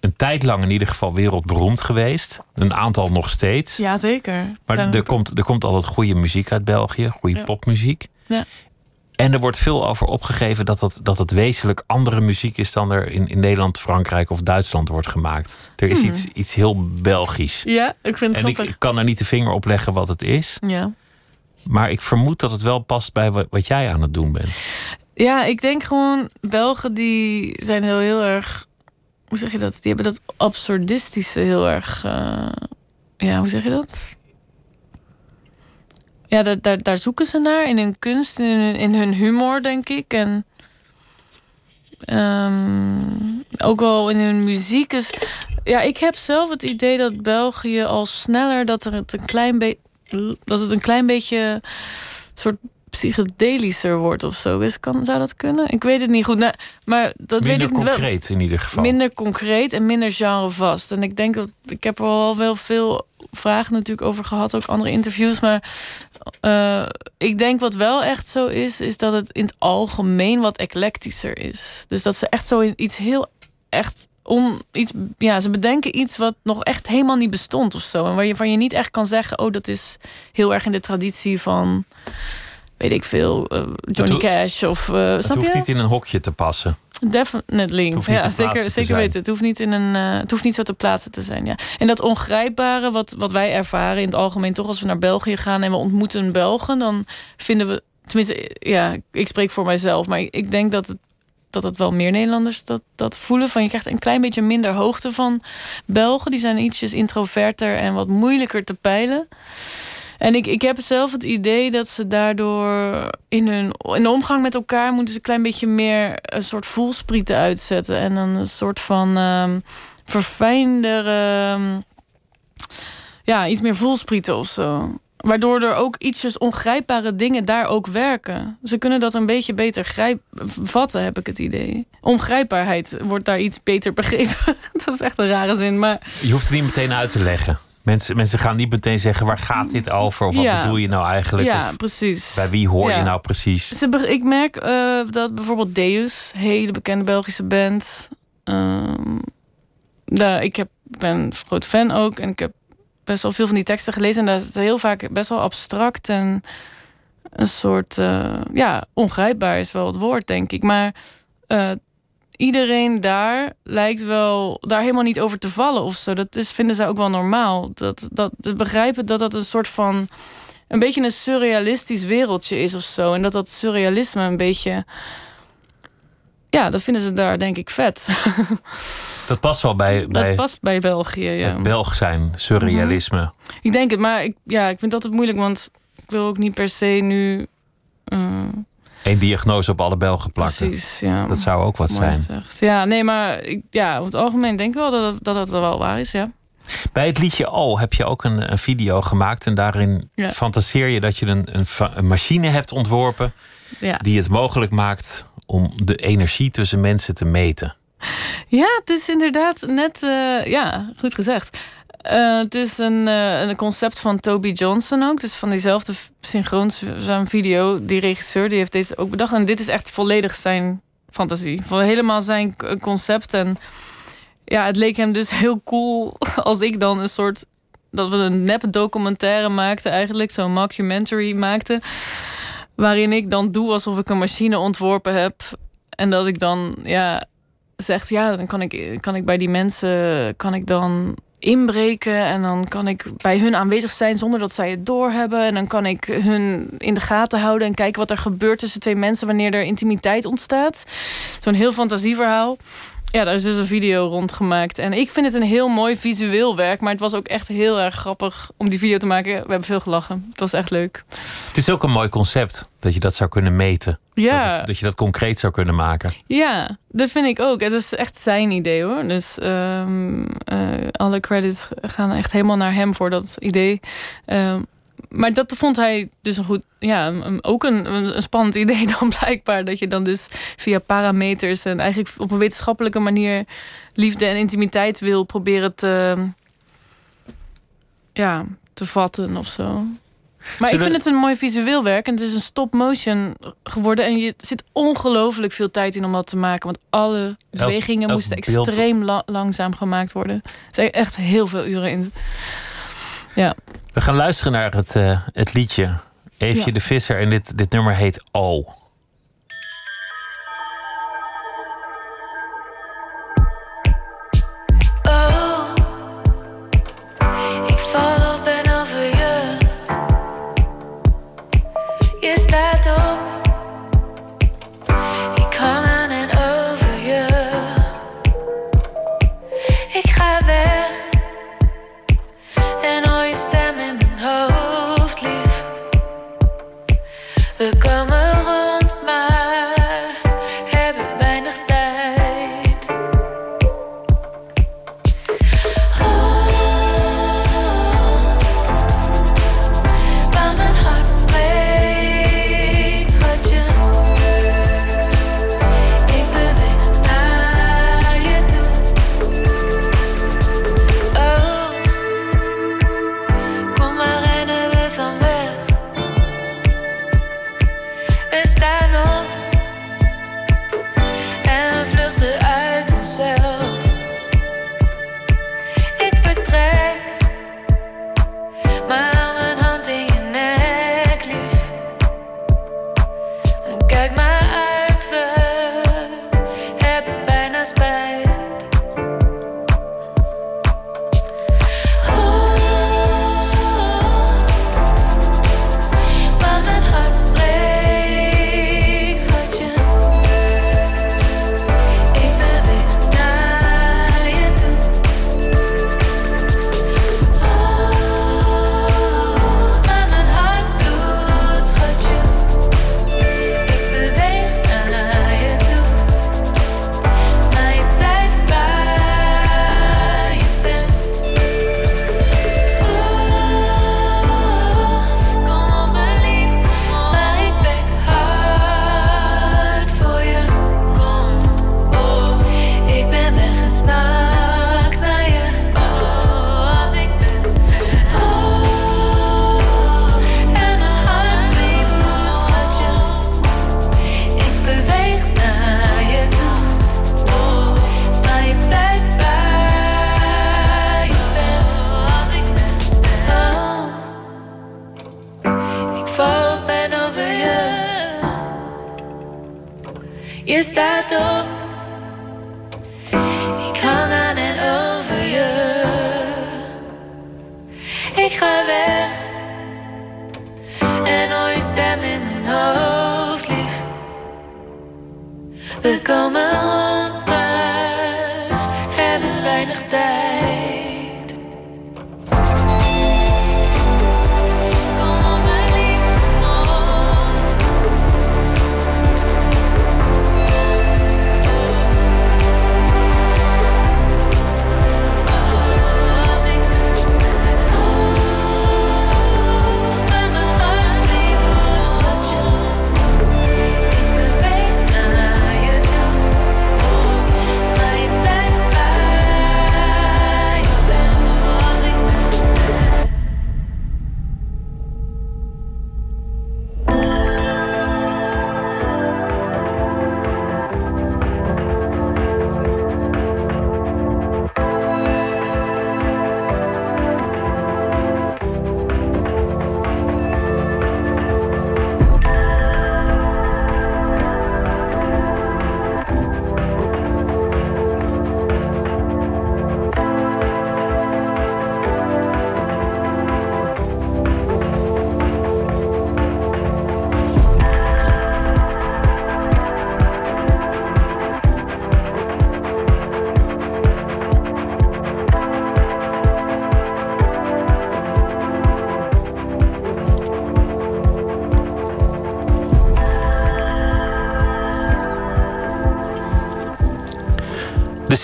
een tijd lang in ieder geval wereldberoemd geweest. Een aantal nog steeds. Ja, zeker. Maar er komt, er komt altijd goede muziek uit België, goede Ja. popmuziek. Ja. En er wordt veel over opgegeven dat het, dat het wezenlijk andere muziek is dan er in, in Nederland, Frankrijk of Duitsland wordt gemaakt. Er is Mhm. iets, iets heel Belgisch. Ja, ik vind het En grappig. ik kan er niet de vinger op leggen wat het is. Ja. Maar ik vermoed dat het wel past bij wat, wat jij aan het doen bent. Ja, ik denk gewoon, Belgen die zijn heel, heel erg. Hoe zeg je dat? Die hebben dat absurdistische heel erg. eh, ja, hoe zeg je dat? Ja, daar, daar, daar zoeken ze naar in hun kunst, in hun, in hun humor, denk ik. En ehm, ook wel in hun muziek. Dus ja, ik heb zelf het idee dat België al sneller dat er het een klein dat het een klein beetje soort psychedelischer wordt of zo. Is, kan, zou dat kunnen? Ik weet het niet goed. Nou, maar dat Minder weet ik wel. concreet in ieder geval. Minder concreet en minder genrevast. En ik denk dat ik heb er al wel veel vragen natuurlijk over gehad, ook andere interviews. Maar eh, ik denk wat wel echt zo is, is dat het in het algemeen wat eclectischer is. Dus dat ze echt zo iets heel echt on, iets, ja, ze bedenken iets wat nog echt helemaal niet bestond of zo. En waar je van je niet echt kan zeggen, oh, dat is heel erg in de traditie van, weet ik veel, eh, Johnny Cash of. eh het hoeft je? niet in een hokje te passen. Definitely. Ja, zeker, zeker weten. Het hoeft niet in een. eh, het hoeft niet zo te plaatsen te zijn. Ja. En dat ongrijpbare, wat, wat wij ervaren in het algemeen, toch als we naar België gaan en we ontmoeten Belgen, dan vinden we. Tenminste, ja, ik spreek voor mijzelf, maar ik, ik denk dat het. Dat het wel meer Nederlanders dat, dat voelen. Van je krijgt een klein beetje minder hoogte van Belgen. Die zijn ietsjes introverter en wat moeilijker te peilen. En ik, ik heb zelf het idee dat ze daardoor in hun in de omgang met elkaar moeten ze een klein beetje meer een soort voelsprieten uitzetten. En een soort van ehm verfijndere. ehm, ja, iets meer voelsprieten of zo. Waardoor er ook ietsjes ongrijpbare dingen daar ook werken. Ze kunnen dat een beetje beter grijp, vatten, heb ik het idee. Ongrijpbaarheid wordt daar iets beter begrepen. [LAUGHS] dat is echt een rare zin, maar Je hoeft het niet meteen uit te leggen. Mensen, mensen gaan niet meteen zeggen waar gaat dit over of wat Ja. bedoel je nou eigenlijk? ja, Of precies. bij wie hoor je nou precies? Ik merk eh, dat bijvoorbeeld Deus, hele bekende Belgische band. ehm, daar, ik heb, ben een groot fan ook en ik heb best wel veel van die teksten gelezen. En dat is heel vaak best wel abstract en een soort, eh, ja, ongrijpbaar is wel het woord, denk ik. Maar eh, iedereen daar lijkt wel daar helemaal niet over te vallen of zo. Dat is, vinden zij ook wel normaal. Dat, dat, begrijpen dat dat een soort van een beetje een surrealistisch wereldje is of zo. En dat dat surrealisme een beetje. Ja, dat vinden ze daar denk ik vet. [LAUGHS] Dat past wel bij, dat bij past bij België, ja. het Belg zijn, surrealisme. Ik denk het, maar ik, ja, ik vind dat het moeilijk, want ik wil ook niet per se nu. eh, Eén diagnose op alle Belgen plakken. precies, ja. Dat zou ook wat mooi zijn. gezegd. Ja, nee, maar ik, ja, over het algemeen denk ik wel dat dat, dat wel waar is, ja. Bij het liedje Oh heb je ook een, een video gemaakt. En daarin Ja. fantaseer je dat je een, een, een machine hebt ontworpen. Ja. die het mogelijk maakt om de energie tussen mensen te meten. Ja, het is inderdaad net, eh, ja, goed gezegd. Eh, het is een, eh, een concept van Toby Johnson ook. Dus van diezelfde synchroonzaam video. Die regisseur die heeft deze ook bedacht. En dit is echt volledig zijn fantasie. Van helemaal zijn concept. En ja, het leek hem dus [LAUGHS] heel cool [LAUGHS] als ik dan een soort... Dat we een nep documentaire maakten eigenlijk. Zo'n mockumentary maakten. Waarin ik dan doe alsof ik een machine ontworpen heb. En dat ik dan, ja, zegt, ja, dan kan ik, kan ik bij die mensen kan ik dan inbreken en dan kan ik bij hun aanwezig zijn zonder dat zij het doorhebben en dan kan ik hun in de gaten houden en kijken wat er gebeurt tussen twee mensen wanneer er intimiteit ontstaat. Zo'n heel fantasieverhaal. Ja, daar is dus een video rondgemaakt. En ik vind het een heel mooi visueel werk. Maar het was ook echt heel erg grappig om die video te maken. We hebben veel gelachen. Het was echt leuk. Het is ook een mooi concept dat je dat zou kunnen meten. Ja. Dat, het- dat je dat concreet zou kunnen maken. Ja, dat vind ik ook. Het is echt zijn idee hoor. Dus ehm, eh, alle credits gaan echt helemaal naar hem voor dat idee. Ehm, maar dat vond hij dus een goed, ja, ook een, een spannend [LAUGHS] idee dan blijkbaar. Dat je dan dus via parameters en eigenlijk op een wetenschappelijke manier liefde en intimiteit wil proberen te, ja, te vatten of zo. Maar ik vind het een mooi visueel werk. En het is een stop-motion geworden. En je zit ongelooflijk veel tijd in om dat te maken. Want alle bewegingen elk moesten extreem la- langzaam gemaakt worden. Er zijn echt heel veel uren in. Ja. We gaan luisteren naar het, eh, het liedje. Eefje Ja. de Visser. En dit, dit nummer heet O.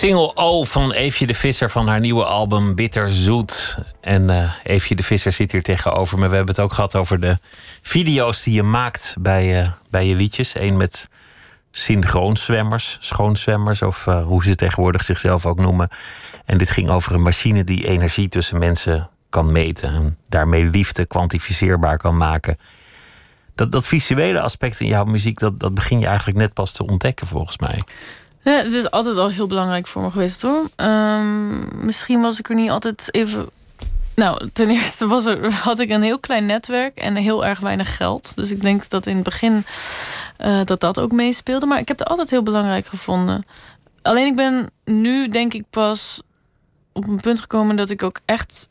single O van Eefje de Visser van haar nieuwe album Bitter Zoet. En uh, Eefje de Visser zit hier tegenover me. We hebben het ook gehad over de video's die je maakt bij, uh, bij je liedjes. Eén met synchroonzwemmers, schoonzwemmers... of uh, hoe ze tegenwoordig zichzelf ook noemen. En dit ging over een machine die energie tussen mensen kan meten... en daarmee liefde kwantificeerbaar kan maken. Dat, dat visuele aspect in jouw muziek... Dat, dat begin je eigenlijk net pas te ontdekken volgens mij. Het is altijd al heel belangrijk voor me geweest hoor. Um, misschien was ik er niet altijd even. Nou, ten [LAUGHS] eerste was er, had ik een heel klein netwerk en heel erg weinig geld. Dus ik denk dat in het begin uh, dat dat ook meespeelde. Maar ik heb het altijd heel belangrijk gevonden. Alleen ik ben nu denk ik pas op een punt gekomen dat ik ook echt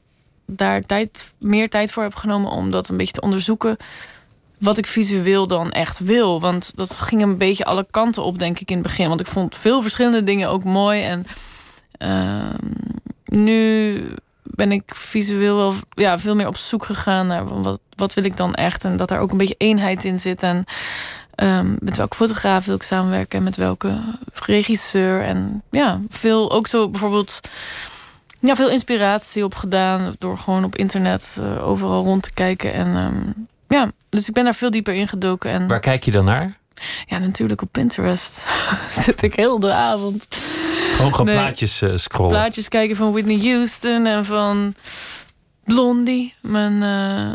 daar tijd, meer tijd voor heb genomen om dat een beetje te onderzoeken wat ik visueel dan echt wil. Want dat ging een beetje alle kanten op, denk ik, in het begin. Want ik vond veel verschillende dingen ook mooi. En uh, nu ben ik visueel wel ja, veel meer op zoek gegaan naar wat, wat wil ik dan echt. En dat daar ook een beetje eenheid in zit. En um, met welke fotograaf wil ik samenwerken en met welke regisseur. En ja, veel ook zo bijvoorbeeld. Ja, veel inspiratie opgedaan door gewoon op internet uh, overal rond te kijken. En um, ja, dus ik ben daar veel dieper in gedoken. En... Waar kijk je dan naar? Ja, natuurlijk op Pinterest. [LAUGHS] Zit ik heel de avond. Gewoon gewoon nee. plaatjes uh, scrollen. Plaatjes kijken van Whitney Houston en van Blondie. Mijn, uh,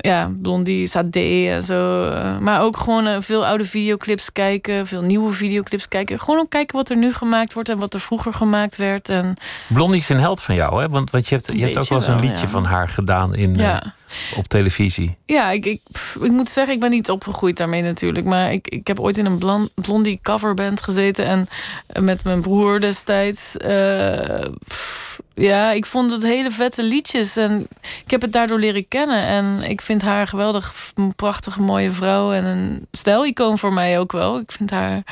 ja, Blondie, Sade en zo. Maar ook gewoon uh, veel oude videoclips kijken. Veel nieuwe videoclips kijken. Gewoon ook kijken wat er nu gemaakt wordt en wat er vroeger gemaakt werd. En... Blondie is een held van jou, hè? Want, want je hebt, je hebt ook wel eens een liedje ja. van haar gedaan in... Ja op televisie? Ja, ik, ik, ik, moet zeggen, ik ben niet opgegroeid daarmee natuurlijk. Maar ik, ik heb ooit in een blondie coverband gezeten. En met mijn broer destijds. Uh, pff, ja, ik vond het hele vette liedjes. En ik heb het daardoor leren kennen. En ik vind haar geweldig, een prachtige, mooie vrouw. En een stijlicoon voor mij ook wel. Ik vind haar...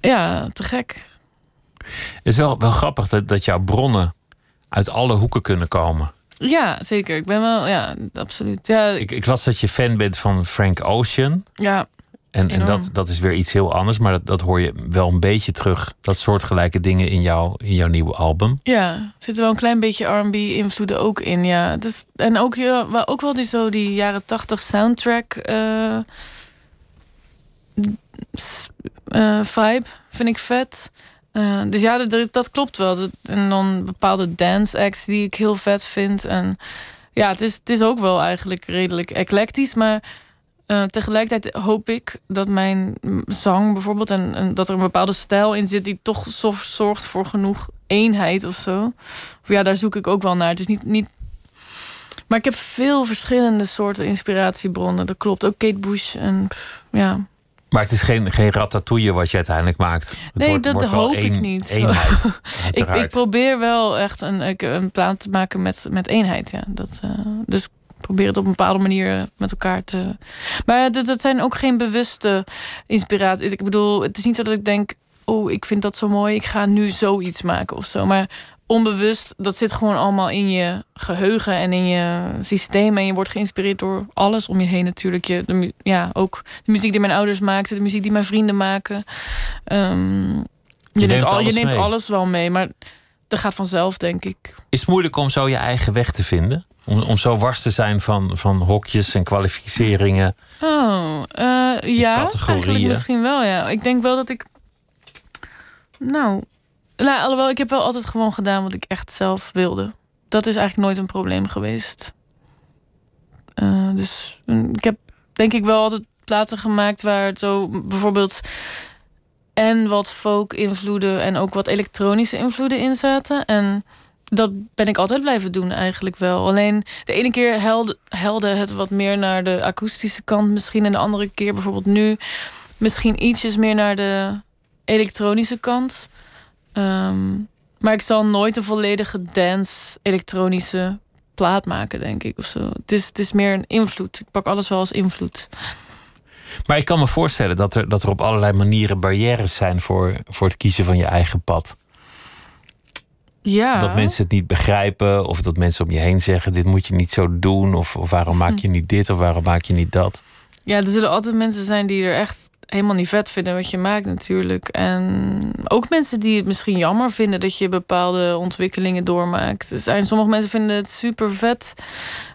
Ja, te gek. Het is wel, wel grappig dat, dat jouw bronnen uit alle hoeken kunnen komen. Ja, zeker. Ik ben wel, ja, absoluut. Ja, ik, ik las dat je fan bent van Frank Ocean. Ja. En, en dat, dat is weer iets heel anders, maar dat, dat hoor je wel een beetje terug. Dat soortgelijke dingen in, jou, in jouw nieuwe album. Ja, er zitten wel een klein beetje RB-invloeden ook in. Ja. Dus, en ook, ja, ook wel die, zo die jaren tachtig soundtrack uh, uh, vibe vind ik vet. Uh, dus ja, dat, dat klopt wel. En dan bepaalde dance acts die ik heel vet vind. En ja, het is, het is ook wel eigenlijk redelijk eclectisch. Maar uh, tegelijkertijd hoop ik dat mijn zang bijvoorbeeld... En, en, dat er een bepaalde stijl in zit die toch zorgt voor genoeg eenheid of zo. Of ja, daar zoek ik ook wel naar. Het is niet... niet maar ik heb veel verschillende soorten inspiratiebronnen. Dat klopt. Ook Kate Bush en pff, ja... Maar het is geen, geen ratatouille wat je uiteindelijk maakt. Het nee, wordt, dat wordt hoop een, ik niet. Eenheid, [LAUGHS] ik, ik, probeer wel echt een, een plan te maken met, met eenheid. Ja. Dat, uh, dus probeer het op een bepaalde manier met elkaar te. Maar dat, dat zijn ook geen bewuste inspiraties. Ik bedoel, het is niet zo dat ik denk. Oh, ik vind dat zo mooi. Ik ga nu zoiets maken of zo. Maar onbewust, dat zit gewoon allemaal in je geheugen en in je systeem. En je wordt geïnspireerd door alles om je heen natuurlijk. Je, de, ja, ook de muziek die mijn ouders maakten, de muziek die mijn vrienden maken. Um, je, je, neemt, al, je neemt alles wel mee, maar dat gaat vanzelf, denk ik. Is het moeilijk om zo je eigen weg te vinden? Om, om zo wars te zijn van, van hokjes en kwalificeringen? Oh, uh, ja, misschien wel, ja. Ik denk wel dat ik... Nou, nou, alhoewel, ik heb wel altijd gewoon gedaan wat ik echt zelf wilde. Dat is eigenlijk nooit een probleem geweest. Uh, dus ik heb denk ik wel altijd platen gemaakt waar het zo bijvoorbeeld en wat folk invloeden en ook wat elektronische invloeden in zaten. En dat ben ik altijd blijven doen eigenlijk wel. Alleen de ene keer helde, het wat meer naar de akoestische kant misschien. En de andere keer bijvoorbeeld nu misschien ietsjes meer naar de elektronische kant. Um, maar ik zal nooit een volledige dance elektronische plaat maken, denk ik. Of zo. Het, is, het is meer een invloed. Ik pak alles wel als invloed. Maar ik kan me voorstellen dat er, dat er op allerlei manieren barrières zijn voor, voor het kiezen van je eigen pad. Ja. Dat mensen het niet begrijpen, of dat mensen om je heen zeggen: dit moet je niet zo doen, of, of waarom maak je niet dit, of waarom maak je niet dat. Ja, er zullen altijd mensen zijn die er echt helemaal niet vet vinden wat je maakt natuurlijk. En ook mensen die het misschien jammer vinden dat je bepaalde ontwikkelingen doormaakt. Er zijn sommige mensen vinden het super vet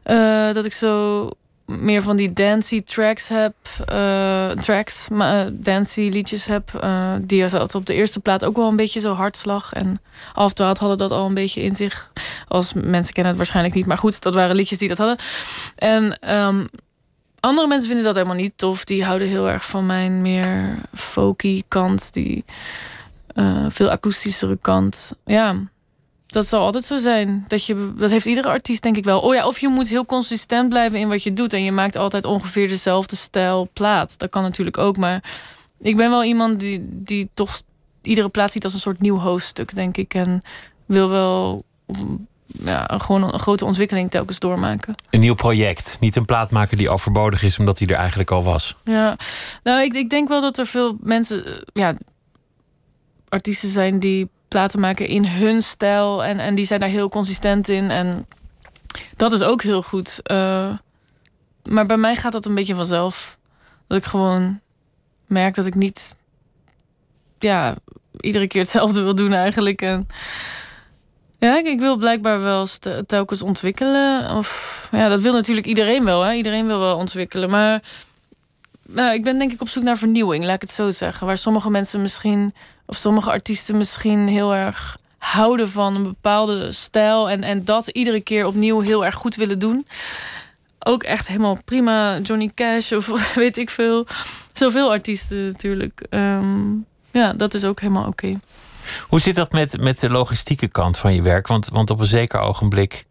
eh, dat ik zo meer van die dancey tracks heb. eh, tracks, maar uh, dancey liedjes heb. eh, die zat op de eerste plaat ook wel een beetje zo hartslag. En Afdwaald hadden dat al een beetje in zich. Als mensen kennen het waarschijnlijk niet. Maar goed, dat waren liedjes die dat hadden. En ehm, andere mensen vinden dat helemaal niet tof. Die houden heel erg van mijn meer folky kant. Die eh, veel akoestischere kant. Ja, dat zal altijd zo zijn. Dat, je, dat heeft iedere artiest denk ik wel. Oh ja, of je moet heel consistent blijven in wat je doet. En je maakt altijd ongeveer dezelfde stijl plaat. Dat kan natuurlijk ook. Maar ik ben wel iemand die, die toch iedere plaat ziet als een soort nieuw hoofdstuk, denk ik. En wil wel ja, gewoon een grote ontwikkeling telkens doormaken. Een nieuw project. Niet een plaatmaker die overbodig is omdat hij er eigenlijk al was. Ja, nou, ik, ik denk wel dat er veel mensen, eh, ja, artiesten zijn die platen maken in hun stijl. En, en die zijn daar heel consistent in. En dat is ook heel goed. Uh, maar bij mij gaat dat een beetje vanzelf. Dat ik gewoon merk dat ik niet, ja, iedere keer hetzelfde wil doen eigenlijk. En ja, ik, ik wil blijkbaar wel telkens ontwikkelen. Of ja, dat wil natuurlijk iedereen wel. Hè? Iedereen wil wel ontwikkelen. Maar nou, ik ben denk ik op zoek naar vernieuwing, laat ik het zo zeggen. Waar sommige mensen misschien, of sommige artiesten misschien heel erg houden van een bepaalde stijl. En, en dat iedere keer opnieuw heel erg goed willen doen. Ook echt helemaal prima. Johnny Cash of [LAUGHS] weet ik veel. Zoveel artiesten natuurlijk. Um, ja, dat is ook helemaal oké. Okay. Hoe zit dat met, met de logistieke kant van je werk? Want, want op een zeker ogenblik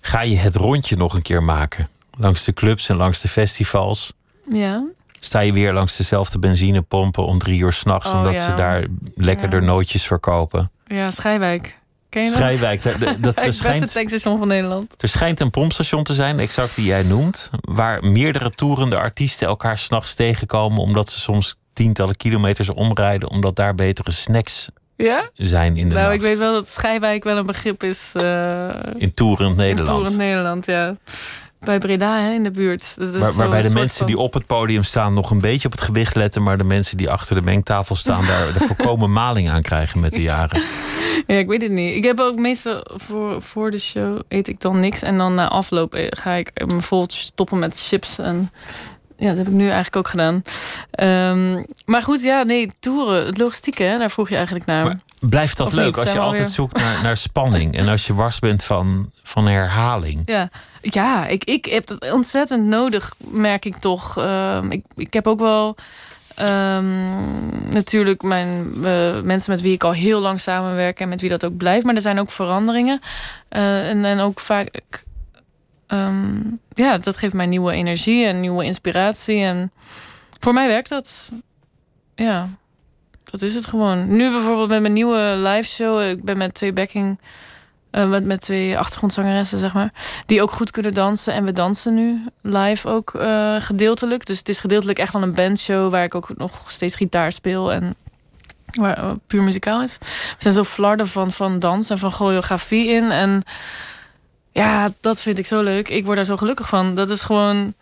ga je het rondje nog een keer maken. Langs de clubs en langs de festivals. Ja. Sta je weer langs dezelfde benzinepompen om drie uur s'nachts, oh, omdat ja. ze daar lekkerder ja. nootjes verkopen. Ja, Schrijwijk. Ken je Schrijwijk, dat? dat, dat, [LAUGHS] het tankstation van Nederland. Er schijnt een pompstation te zijn, exact die jij noemt, waar meerdere toerende artiesten elkaar s'nachts tegenkomen, omdat ze soms tientallen kilometers omrijden, omdat daar betere snacks ja? zijn in de nou, nacht. ik weet wel dat Schijwijk wel een begrip is. Uh, in toerend Nederland. In toerend Nederland, ja. Bij Breda, hè, in de buurt. Dat is Waar, waarbij de mensen van... die op het podium staan nog een beetje op het gewicht letten, maar de mensen die achter de mengtafel staan [LAUGHS] daar de voorkomen maling aan krijgen met de jaren. [LAUGHS] Ja, ik weet het niet. Ik heb ook meestal voor, voor de show eet ik dan niks en dan na afloop ga ik me vol stoppen met chips en ja, dat heb ik nu eigenlijk ook gedaan. Um, maar goed, ja, nee, toeren, het logistieke, hè, daar vroeg je eigenlijk naar. Maar blijft dat Of leuk niet? als je altijd zoekt naar, naar spanning en als je wars bent van, van herhaling? Ja, ja ik, ik heb dat ontzettend nodig, merk ik toch. Ehm, ik, ik heb ook wel ehm, natuurlijk mijn eh, mensen met wie ik al heel lang samenwerk en met wie dat ook blijft. Maar er zijn ook veranderingen. Eh, en, en ook vaak. ehm, ja, dat geeft mij nieuwe energie en nieuwe inspiratie. En voor mij werkt dat. Ja, dat is het gewoon. Nu bijvoorbeeld met mijn nieuwe live show. Ik ben met twee backing. eh, met, met twee achtergrondzangeressen, zeg maar. Die ook goed kunnen dansen. En we dansen nu live ook eh, gedeeltelijk. Dus het is gedeeltelijk echt wel een bandshow. Waar ik ook nog steeds gitaar speel. En waar eh, puur muzikaal is. We zijn zo flarden van, van dans en van choreografie in. En ja, dat vind ik zo leuk. Ik word daar zo gelukkig van. Dat is gewoon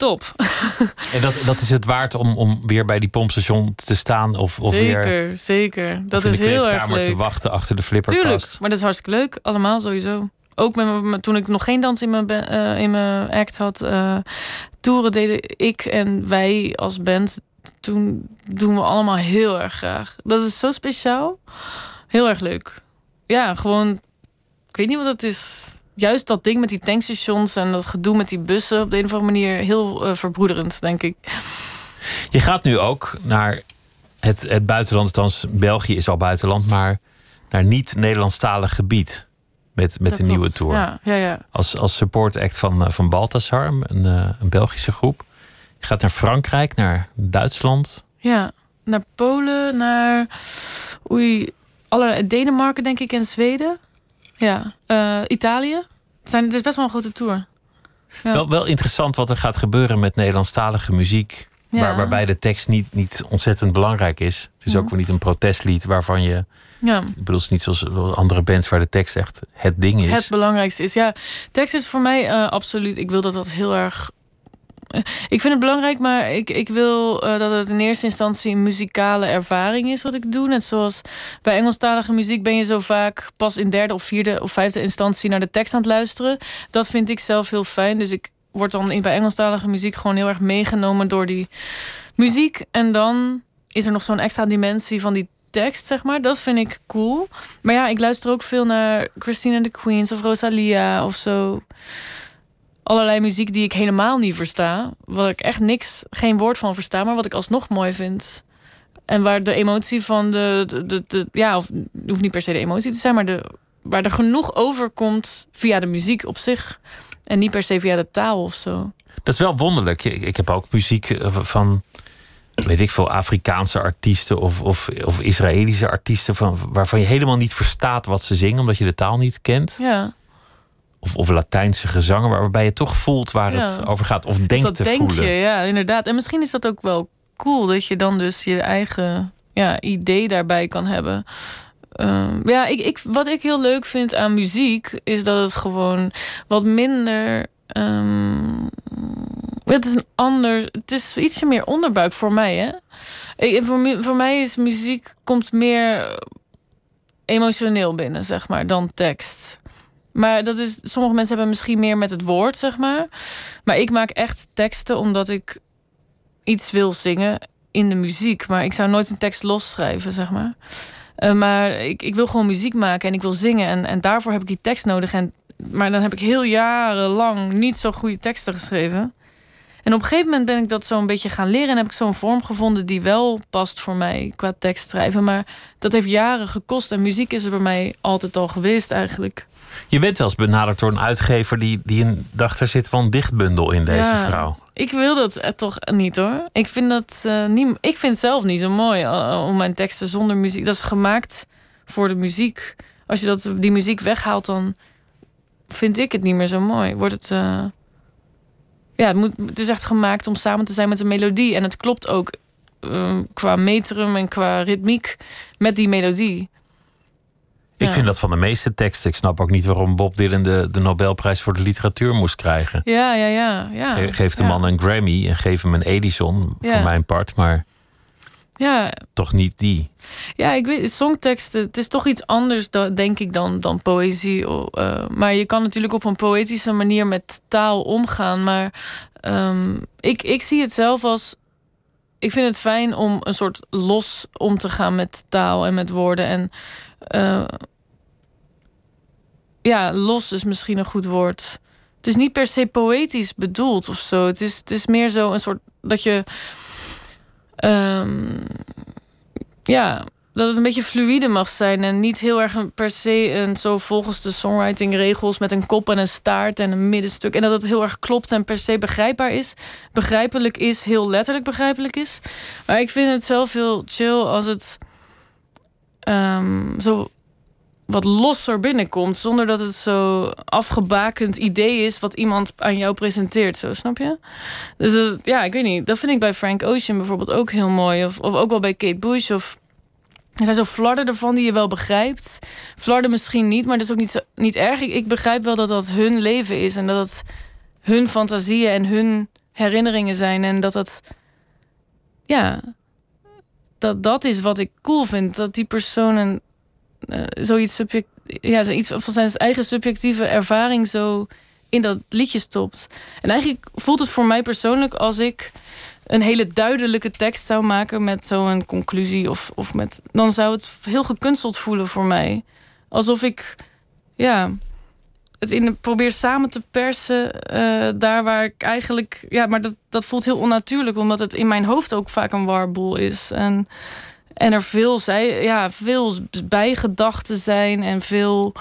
top. [LAUGHS] En dat, dat is het waard om, om weer bij die pompstation te staan of, of weer zeker, zeker. Dat is de heel erg te wachten achter de flipperkast. Tuurlijk, maar dat is hartstikke leuk. Allemaal sowieso. Ook met, toen ik nog geen dans in mijn, eh, in mijn act had. eh toeren deden ik en wij als band. Toen doen we allemaal heel erg graag. Dat is zo speciaal. Heel erg leuk. Ja, gewoon... Ik weet niet wat het is. Juist dat ding met die tankstations en dat gedoe met die bussen... op de een of andere manier heel eh, verbroederend, denk ik. Je gaat nu ook naar het, het buitenland, althans België is al buitenland, maar naar niet-Nederlandstalig gebied met, met Dat een nieuwe tour. Ja, ja, ja. Als, als support act van, eh, van Baltasar, een, eh, een Belgische groep. Je gaat naar Frankrijk, naar Duitsland. Ja, naar Polen, naar oei, allerlei Denemarken denk ik en Zweden. Ja, Italië. Het, zijn, het is best wel een grote tour. Ja. Wel, wel interessant wat er gaat gebeuren met Nederlandstalige muziek. Ja. Waar, waarbij de tekst niet, niet ontzettend belangrijk is. Het is ook weer niet een protestlied waarvan je. Ja, Ik bedoel, het is niet zoals andere bands waar de tekst echt het ding is. het belangrijkste is. Ja, tekst is voor mij eh, absoluut. Ik wil dat dat heel erg Ik vind het belangrijk, maar ik, ik wil uh, dat het in eerste instantie een muzikale ervaring is wat ik doe. Net zoals bij Engelstalige muziek ben je zo vaak pas in derde of vierde of vijfde instantie naar de tekst aan het luisteren. Dat vind ik zelf heel fijn. Dus ik word dan in, bij Engelstalige muziek gewoon heel erg meegenomen door die muziek. En dan is er nog zo'n extra dimensie van die tekst, zeg maar. Dat vind ik cool. Maar ja, ik luister ook veel naar Christine and the Queens of Rosalia of zo. Allerlei muziek die ik helemaal niet versta. Waar ik echt niks, geen woord van versta, maar wat ik alsnog mooi vind. En waar de emotie van de. de, de, de ja, of hoeft niet per se de emotie te zijn, maar de, waar er genoeg overkomt via de muziek op zich. En niet per se via de taal of zo. Dat is wel wonderlijk. Ik, ik heb ook muziek eh, van weet ik veel, Afrikaanse artiesten of, of, of Israëlische artiesten van, waarvan je helemaal niet verstaat wat ze zingen, omdat je de taal niet kent. Ja. Of, of Latijnse gezangen, waarbij je toch voelt waar het over gaat. Of denkt dat te denk voelen. Je, ja, inderdaad. En misschien is dat ook wel cool dat je dan dus je eigen ja, idee daarbij kan hebben. Uh, ja, ik, ik, wat ik heel leuk vind aan muziek is dat het gewoon wat minder. Um, het is een ander. Het is ietsje meer onderbuik voor mij, hè? Ik, voor, voor mij is muziek komt meer emotioneel binnen, zeg maar, dan tekst. Maar dat is, sommige mensen hebben misschien meer met het woord, zeg maar. Maar ik maak echt teksten omdat ik iets wil zingen in de muziek. Maar ik zou nooit een tekst losschrijven, zeg maar. Uh, maar ik, ik wil gewoon muziek maken en ik wil zingen. En, en daarvoor heb ik die tekst nodig. En, maar dan heb ik heel jarenlang niet zo goede teksten geschreven. En op een gegeven moment ben ik dat zo'n beetje gaan leren. En heb ik zo'n vorm gevonden die wel past voor mij qua tekstschrijven. Maar dat heeft jaren gekost. En muziek is er bij mij altijd al geweest eigenlijk. Je bent wel eens benaderd door een uitgever die, die een dacht, er zit wel een dichtbundel in deze ja, vrouw. Ik wil dat eh, toch niet hoor. Ik vind dat uh, niet. Ik vind het zelf niet zo mooi uh, om mijn teksten zonder muziek. Dat is gemaakt voor de muziek. Als je dat, die muziek weghaalt, dan vind ik het niet meer zo mooi. Wordt het. Uh, ja, het, moet, het is echt gemaakt om samen te zijn met een melodie. En het klopt ook qua metrum en qua ritmiek met die melodie. Ik vind dat van de meeste teksten. Ik snap ook niet waarom Bob Dylan de, de Nobelprijs voor de literatuur moest krijgen. Ja, ja, ja. ja. Ge, geef de ja. man een Grammy en geef hem een Edison, voor mijn part. Maar Ja, toch niet die. ja, ik weet, songteksten, het is toch iets anders, dan, denk ik, dan, dan poëzie. Eh, maar je kan natuurlijk op een poëtische manier met taal omgaan. Maar ehm, ik, ik zie het zelf als. Ik vind het fijn om een soort los om te gaan met taal en met woorden. En eh, ja, los is misschien een goed woord. Het is niet per se poëtisch bedoeld of zo. Het is, het is meer zo een soort dat je. ehm, ja, dat het een beetje fluïde mag zijn en niet heel erg per se een, zo volgens de songwriting regels met een kop en een staart en een middenstuk. En dat het heel erg klopt en per se begrijpbaar is. Begrijpelijk is, heel letterlijk begrijpelijk is. Maar ik vind het zelf heel chill als het ehm, zo wat losser binnenkomt. Zonder dat het zo afgebakend idee is wat iemand aan jou presenteert. Zo, snap je? Dus ja, ik weet niet. Dat vind ik bij Frank Ocean bijvoorbeeld ook heel mooi. Of, of ook wel bij Kate Bush. Of er zijn zo flarden ervan die je wel begrijpt. Flarden misschien niet, maar dat is ook niet, niet erg. Ik, ik begrijp wel dat dat hun leven is. En dat het hun fantasieën en hun herinneringen zijn. En dat dat... Ja... Dat, dat is wat ik cool vind. Dat die persoon een, eh, zoiets subject, ja, zoiets van zijn eigen subjectieve ervaring zo in dat liedje stopt. En eigenlijk voelt het voor mij persoonlijk als ik een hele duidelijke tekst zou maken met zo'n conclusie of, of met. Dan zou het heel gekunsteld voelen voor mij. Alsof ik ja, het in, probeer samen te persen. eh, daar waar ik eigenlijk. Ja, maar dat, dat voelt heel onnatuurlijk, omdat het in mijn hoofd ook vaak een warboel is. En, en er veel, zij, ja, veel bijgedachten zijn en veel.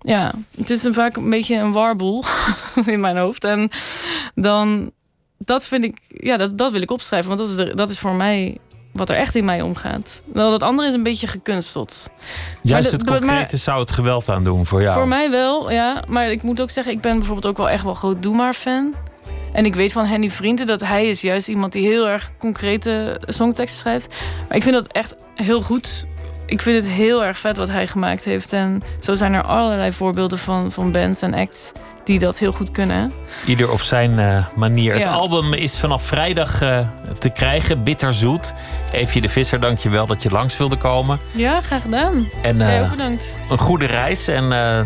Ja, het is vaak een beetje een warboel [LAUGHS] in mijn hoofd. En dan, dat vind ik, ja, dat, dat wil ik opschrijven. Want dat is, dat is voor mij wat er echt in mij omgaat. Wel, dat andere is een beetje gekunsteld. Juist het maar- concrete zou het geweld aan doen voor jou. Voor mij wel, ja. Maar ik moet ook zeggen, ik ben bijvoorbeeld ook wel echt wel groot Doe Maar fan. En ik weet van Henny Vrienden dat hij is juist iemand die heel erg concrete songteksten schrijft. Maar ik vind dat echt heel goed ik vind het heel erg vet wat hij gemaakt heeft. En zo zijn er allerlei voorbeelden van, van bands en acts die dat heel goed kunnen. Ieder op zijn uh, manier. Ja. Het album is vanaf vrijdag uh, te krijgen. Bitterzoet. Eefje de Visser, dank je wel dat je langs wilde komen. Ja, graag gedaan. En, ook bedankt. Een goede reis en uh,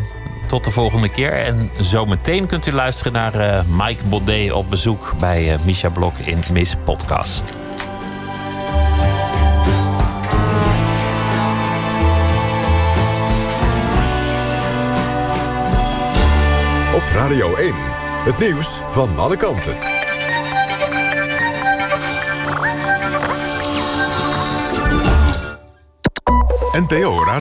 tot de volgende keer. En zometeen kunt u luisteren naar Mike Baudet op bezoek bij Misha Blok in Miss Podcast. Radio 1, het nieuws van alle kanten. NPO Radio.